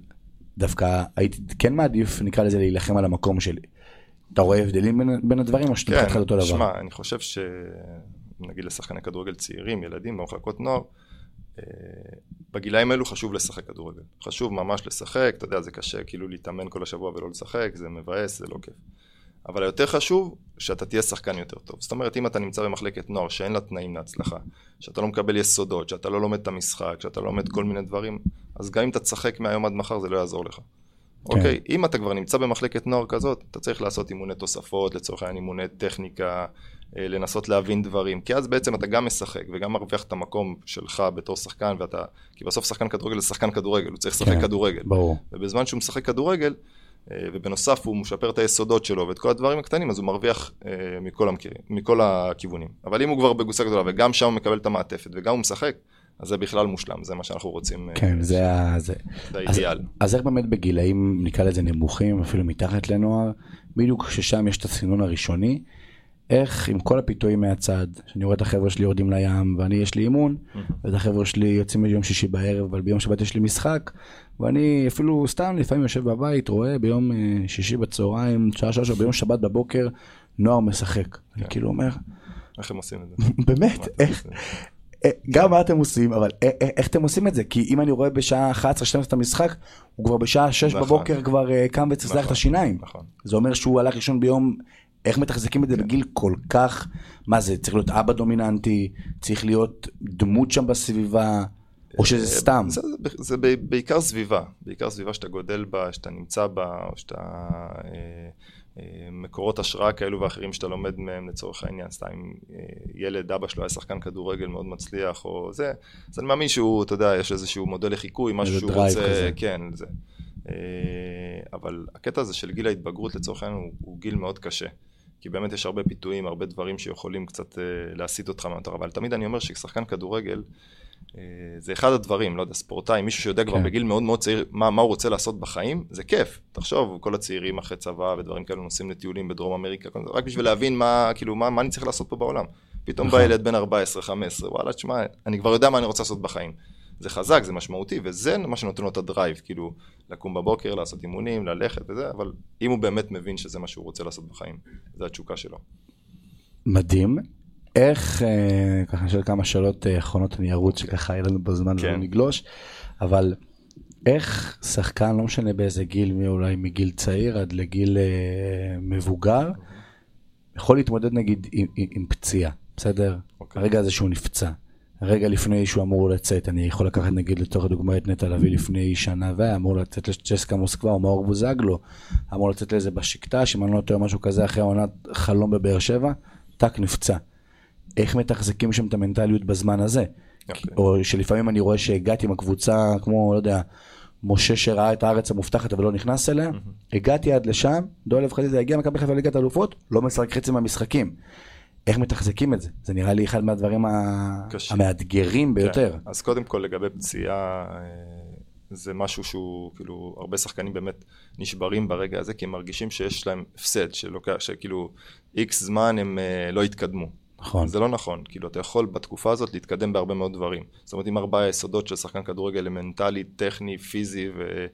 דווקא הייתי כן מעדיף, נקרא לזה, להילחם על המקום שלי. אתה רואה הבדלים בין, בין הדברים או שאתה מבחינתך זה אותו דבר? שמע, אני חושב ש... נגיד לשחקני כדורגל צעירים, ילדים במחלקות נוער, בגילאים האלו חשוב לשחק כדורגל. חשוב ממש לשחק, אתה יודע, זה קשה כאילו להתאמן כל השבוע ולא לשחק, זה מבאס, זה לא כיף. אבל היותר חשוב, שאתה תהיה שחקן יותר טוב. זאת אומרת, אם אתה נמצא במחלקת נוער שאין לה תנאים להצלחה, שאתה לא מקבל יסודות, שאתה לא לומד את המשחק, שאתה לא לומד כל מיני דברים, אז גם אם אתה תשחק מהיום עד מחר זה לא יעזור לך. אוקיי, אם אתה כבר נמצא במחלקת נוער כזאת, אתה צריך לעשות אימוני תוספות, לצורך העניין אימוני טכניקה, לנסות להבין דברים, כי אז בעצם אתה גם משחק וגם מרוויח את המקום שלך בתור שחקן, ואתה, כי בסוף שחקן כדורגל זה שחקן כדורגל, הוא צריך לשחק כן. כדורגל. ברור. ובזמן שהוא משחק כדורגל, אה, ובנוסף הוא משפר את היסודות שלו ואת כל הדברים הקטנים, אז הוא מרוויח אה, מכל, המכירים, מכל הכיוונים. אבל אם הוא כבר בקבוצה גדולה וגם שם הוא מקבל את המעטפת וגם הוא משחק, אז זה בכלל מושלם, זה מה שאנחנו רוצים, אה, כן, זה ה... זה. זה אז- האידיאל. אז איך באמת בגילאים, נקרא לזה נמוכים, אפילו מתחת לנוער, בדיוק ששם יש את הסינון הראשוני, איך עם כל הפיתויים מהצד, שאני רואה את החבר'ה שלי יורדים לים ואני יש לי אימון, ואת החבר'ה שלי יוצאים ביום שישי בערב, אבל ביום שבת יש לי משחק, ואני אפילו סתם לפעמים יושב בבית, רואה ביום אה, שישי בצהריים, שעה שלוש, או ביום שבת בבוקר, נוער משחק. אני כאילו אומר, איך הם עושים את זה? באמת, איך? אה, גם מה אתם עושים, אבל אה, איך אתם עושים את זה? כי אם אני רואה בשעה 11-12 את המשחק, הוא כבר בשעה 6 נכון. בבוקר כבר קם וצריך את נכון, השיניים. נכון. זה אומר שהוא הלך לישון ביום איך מתחזקים את זה בגיל כל כך, מה זה, צריך להיות אבא דומיננטי, צריך להיות דמות שם בסביבה, או שזה סתם? זה, זה, זה בעיקר סביבה, בעיקר סביבה שאתה גודל בה, שאתה נמצא בה, או שאתה... אה, אה, מקורות השראה כאלו ואחרים שאתה לומד מהם לצורך העניין, סתם אם אה, ילד, אבא שלו היה שחקן כדורגל מאוד מצליח או זה, אז אני מאמין שהוא, אתה יודע, יש איזשהו מודל לחיקוי, משהו שהוא רוצה, כזה. כן, זה. אה, אבל הקטע הזה של גיל ההתבגרות לצורך העניין הוא, הוא גיל מאוד קשה. כי באמת יש הרבה פיתויים, הרבה דברים שיכולים קצת להסיט אותך מהמטרה, אבל תמיד אני אומר ששחקן כדורגל, אה, זה אחד הדברים, לא יודע, ספורטאי, מישהו שיודע כבר כן. בגיל מאוד מאוד צעיר מה, מה הוא רוצה לעשות בחיים, זה כיף. תחשוב, כל הצעירים אחרי צבא ודברים כאלו נוסעים לטיולים בדרום אמריקה, רק בשביל להבין מה, כאילו, מה, מה אני צריך לעשות פה בעולם. פתאום בא נכון. ילד בן 14-15, וואלה, תשמע, אני כבר יודע מה אני רוצה לעשות בחיים. זה חזק, זה משמעותי, וזה מה שנותן לו את הדרייב, כאילו, לקום בבוקר, לעשות אימונים, ללכת וזה, אבל אם הוא באמת מבין שזה מה שהוא רוצה לעשות בחיים, זה התשוקה שלו. מדהים. איך, אה, ככה נשאל כמה שאלות אה, אחרונות, אני ארוץ שככה יהיה לנו בזמן כן. ולא נגלוש, אבל איך שחקן, לא משנה באיזה גיל, אולי מגיל צעיר עד לגיל אה, מבוגר, יכול להתמודד נגיד עם, עם, עם פציעה, בסדר? אוקיי. הרגע הזה שהוא נפצע. רגע לפני שהוא אמור לצאת, אני יכול לקחת נגיד לתוך הדוגמה את נטע לביא לפני שנה והיה אמור לצאת לצ'סקה מוסקבה או מאור בוזגלו, אמור לצאת לזה בשקטה, אם אני לא טועה משהו כזה אחרי עונת חלום בבאר שבע, טאק נפצע. איך מתחזקים שם את המנטליות בזמן הזה. Okay. אוקיי. או שלפעמים אני רואה שהגעתי עם הקבוצה, כמו, לא יודע, משה שראה את הארץ המובטחת אבל לא נכנס אליה, mm-hmm. הגעתי עד לשם, דולב חזיזה הגיע מכבי חיפה ליגת אלופות, לא משחק חצי מהמשחקים. איך מתחזקים את זה? זה נראה לי אחד מהדברים קשה. המאתגרים ביותר. כן. אז קודם כל לגבי פציעה, אה, זה משהו שהוא, כאילו, הרבה שחקנים באמת נשברים ברגע הזה, כי הם מרגישים שיש להם הפסד, שלוקח, שכאילו איקס זמן הם אה, לא התקדמו. נכון. זה לא נכון, כאילו אתה יכול בתקופה הזאת להתקדם בהרבה מאוד דברים. זאת אומרת, אם ארבעה יסודות של שחקן כדורגל אלמנטלי, טכני, פיזי ו...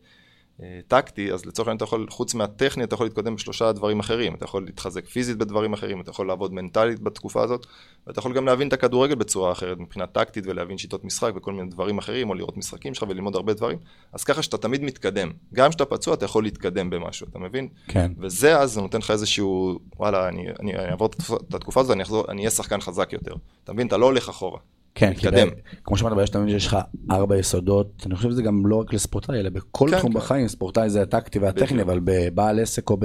אה, טקטי, אז לצורך העניין אתה יכול, חוץ מהטכני, אתה יכול להתקדם בשלושה דברים אחרים. אתה יכול להתחזק פיזית בדברים אחרים, אתה יכול לעבוד מנטלית בתקופה הזאת, ואתה יכול גם להבין את הכדורגל בצורה אחרת מבחינה טקטית ולהבין שיטות משחק וכל מיני דברים אחרים, או לראות משחקים שלך וללמוד הרבה דברים. אז ככה שאתה תמיד מתקדם. גם כשאתה פצוע אתה יכול להתקדם במשהו, אתה מבין? כן. וזה אז נותן לך איזשהו, וואלה, אני, אני, אני אעבור את התקופה הזאת, אני אחזור, אני אהיה שחקן חזק יותר. אתה מבין? אתה לא הולך אחורה. כן, מתקדם. כמו שאמרת, יש תמיד שיש לך ארבע יסודות, אני חושב שזה גם לא רק לספורטאי, אלא בכל כן, תחום כן. בחיים, ספורטאי זה הטקטי והטכני, אבל בבעל עסק או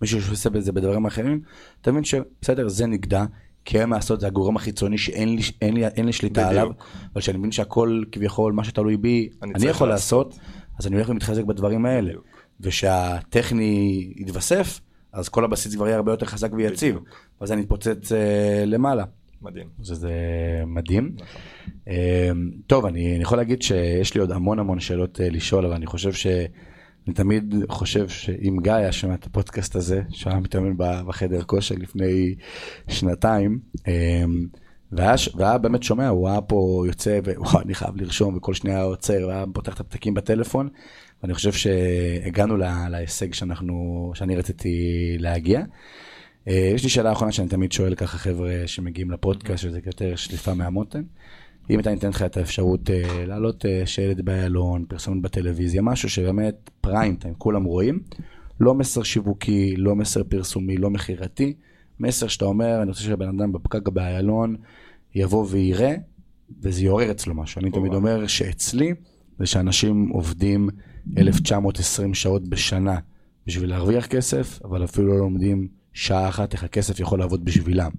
במישהו שעושה בזה בדברים אחרים, אתה מבין שבסדר, זה נגדע, כי היום לעשות זה הגורם החיצוני שאין לי, אין לי, אין לי שליטה בדיוק. עליו, אבל שאני מבין שהכל כביכול, מה שתלוי בי, אני, אני יכול לעשות, לעשות, אז אני הולך ומתחזק בדברים האלה. בדיוק. ושהטכני יתווסף, אז כל הבסיס כבר יהיה הרבה יותר חזק ויציב. ואז אני אתפוצץ uh, למעלה. מדהים. זה מדהים. נכון. טוב, אני, אני יכול להגיד שיש לי עוד המון המון שאלות אה, לשאול, אבל אני חושב ש... אני תמיד חושב שאם גיא היה שומע את הפודקאסט הזה, שהיה מתאמן בחדר כושר לפני שנתיים, אמ, והיה, והיה באמת שומע, הוא היה פה יוצא, וואו, אני חייב לרשום, וכל שנייה היה עוצר, והיה פותח את הפתקים בטלפון, ואני חושב שהגענו לה, להישג שאנחנו, שאני רציתי להגיע. אה, יש לי שאלה אחרונה שאני תמיד שואל ככה חבר'ה שמגיעים לפודקאסט, שזה יותר שליפה מהמותן. אם אתה ניתן לך את האפשרות uh, לעלות uh, שלט באיילון, פרסומת בטלוויזיה, משהו שבאמת פריים טיים, כולם רואים, לא מסר שיווקי, לא מסר פרסומי, לא מכירתי, מסר שאתה אומר, אני רוצה שהבן אדם בפקק באיילון יבוא ויראה, וזה יעורר אצלו משהו. אני תמיד אומר שאצלי, זה שאנשים עובדים 1920 שעות בשנה בשביל להרוויח כסף, אבל אפילו לא לומדים שעה אחת איך הכסף יכול לעבוד בשבילם.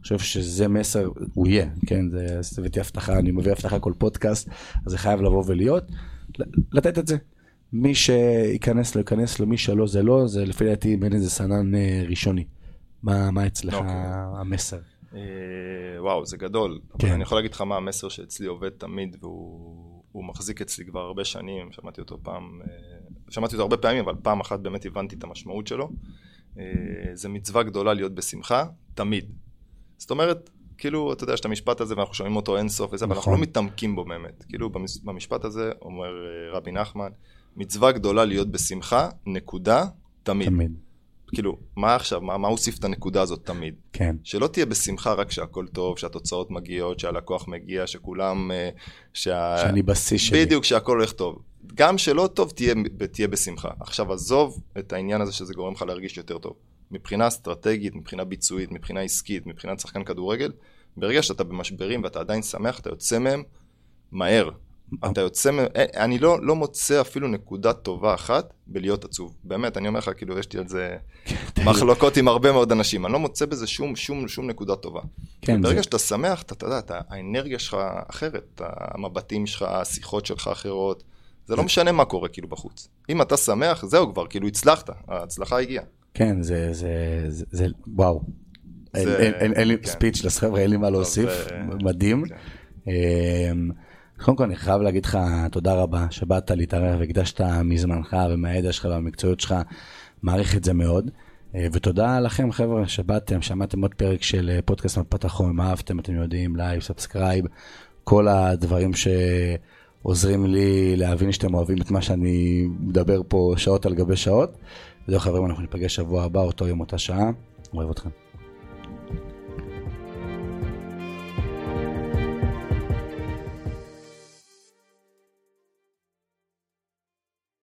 אני חושב שזה מסר, הוא יהיה, כן, זה הבאתי הבטחה, אני מביא הבטחה כל פודקאסט, אז זה חייב לבוא ולהיות, לתת את זה. מי שייכנס לו, ייכנס לו, מי שלא זה לא, זה לפי דעתי בין איזה סנן אה, ראשוני. מה, מה אצלך okay. אוקיי. המסר? Uh, וואו, זה גדול. כן. אבל אני יכול להגיד לך מה המסר שאצלי עובד תמיד, והוא מחזיק אצלי כבר הרבה שנים, שמעתי אותו פעם, uh, שמעתי אותו הרבה פעמים, אבל פעם אחת באמת הבנתי את המשמעות שלו. Uh, זה מצווה גדולה להיות בשמחה, תמיד. זאת אומרת, כאילו, אתה יודע, יש את המשפט הזה ואנחנו שומעים אותו אינסוף וזה, אבל אנחנו לא נכון. מתעמקים בו באמת. כאילו, במשפט הזה אומר אה, רבי נחמן, מצווה גדולה להיות בשמחה, נקודה, תמיד. תמיד. כאילו, מה עכשיו, מה, מה הוסיף את הנקודה הזאת תמיד? כן. שלא תהיה בשמחה רק שהכל טוב, שהתוצאות מגיעות, שהלקוח מגיע, שכולם... אה, שה... שאני בשיא שלי. בדיוק, שהכל הולך טוב. גם שלא טוב, תהיה, תהיה בשמחה. עכשיו, עזוב את העניין הזה שזה גורם לך להרגיש יותר טוב. מבחינה אסטרטגית, מבחינה ביצועית, מבחינה עסקית, מבחינת שחקן כדורגל, ברגע שאתה במשברים ואתה עדיין שמח, אתה יוצא מהם מהר. אתה יוצא, אה, אני לא, לא מוצא אפילו נקודה טובה אחת בלהיות עצוב. באמת, אני אומר לך, כאילו, יש לי על זה מחלוקות עם הרבה מאוד אנשים. אני לא מוצא בזה שום, שום, שום נקודה טובה. כן, ברגע זה... שאתה שמח, אתה, אתה יודע, האנרגיה שלך אחרת, המבטים שלך, השיחות שלך אחרות. זה לא משנה מה קורה כאילו בחוץ. אם אתה שמח, זהו כבר, כאילו הצלחת, ההצלחה הגיעה. כן, זה, זה, זה, זה וואו. אין, לי כן. speechless, חבר'ה, אין לי מה להוסיף, מדהים. כן. אמ, קודם כל אני חייב להגיד לך תודה רבה שבאת להתארח והקדשת מזמנך ומהידע שלך והמקצועיות שלך, מעריך את זה מאוד. אה, ותודה לכם חבר'ה שבאתם, שמעתם עוד פרק של אה, פודקאסט מפת החום, אהבתם, אתם יודעים, like, subscribe, כל הדברים שעוזרים לי להבין שאתם אוהבים את מה שאני מדבר פה שעות על גבי שעות. וזהו חברים, אנחנו ניפגש שבוע הבא, אותו יום, אותה שעה, אוהב אתכם.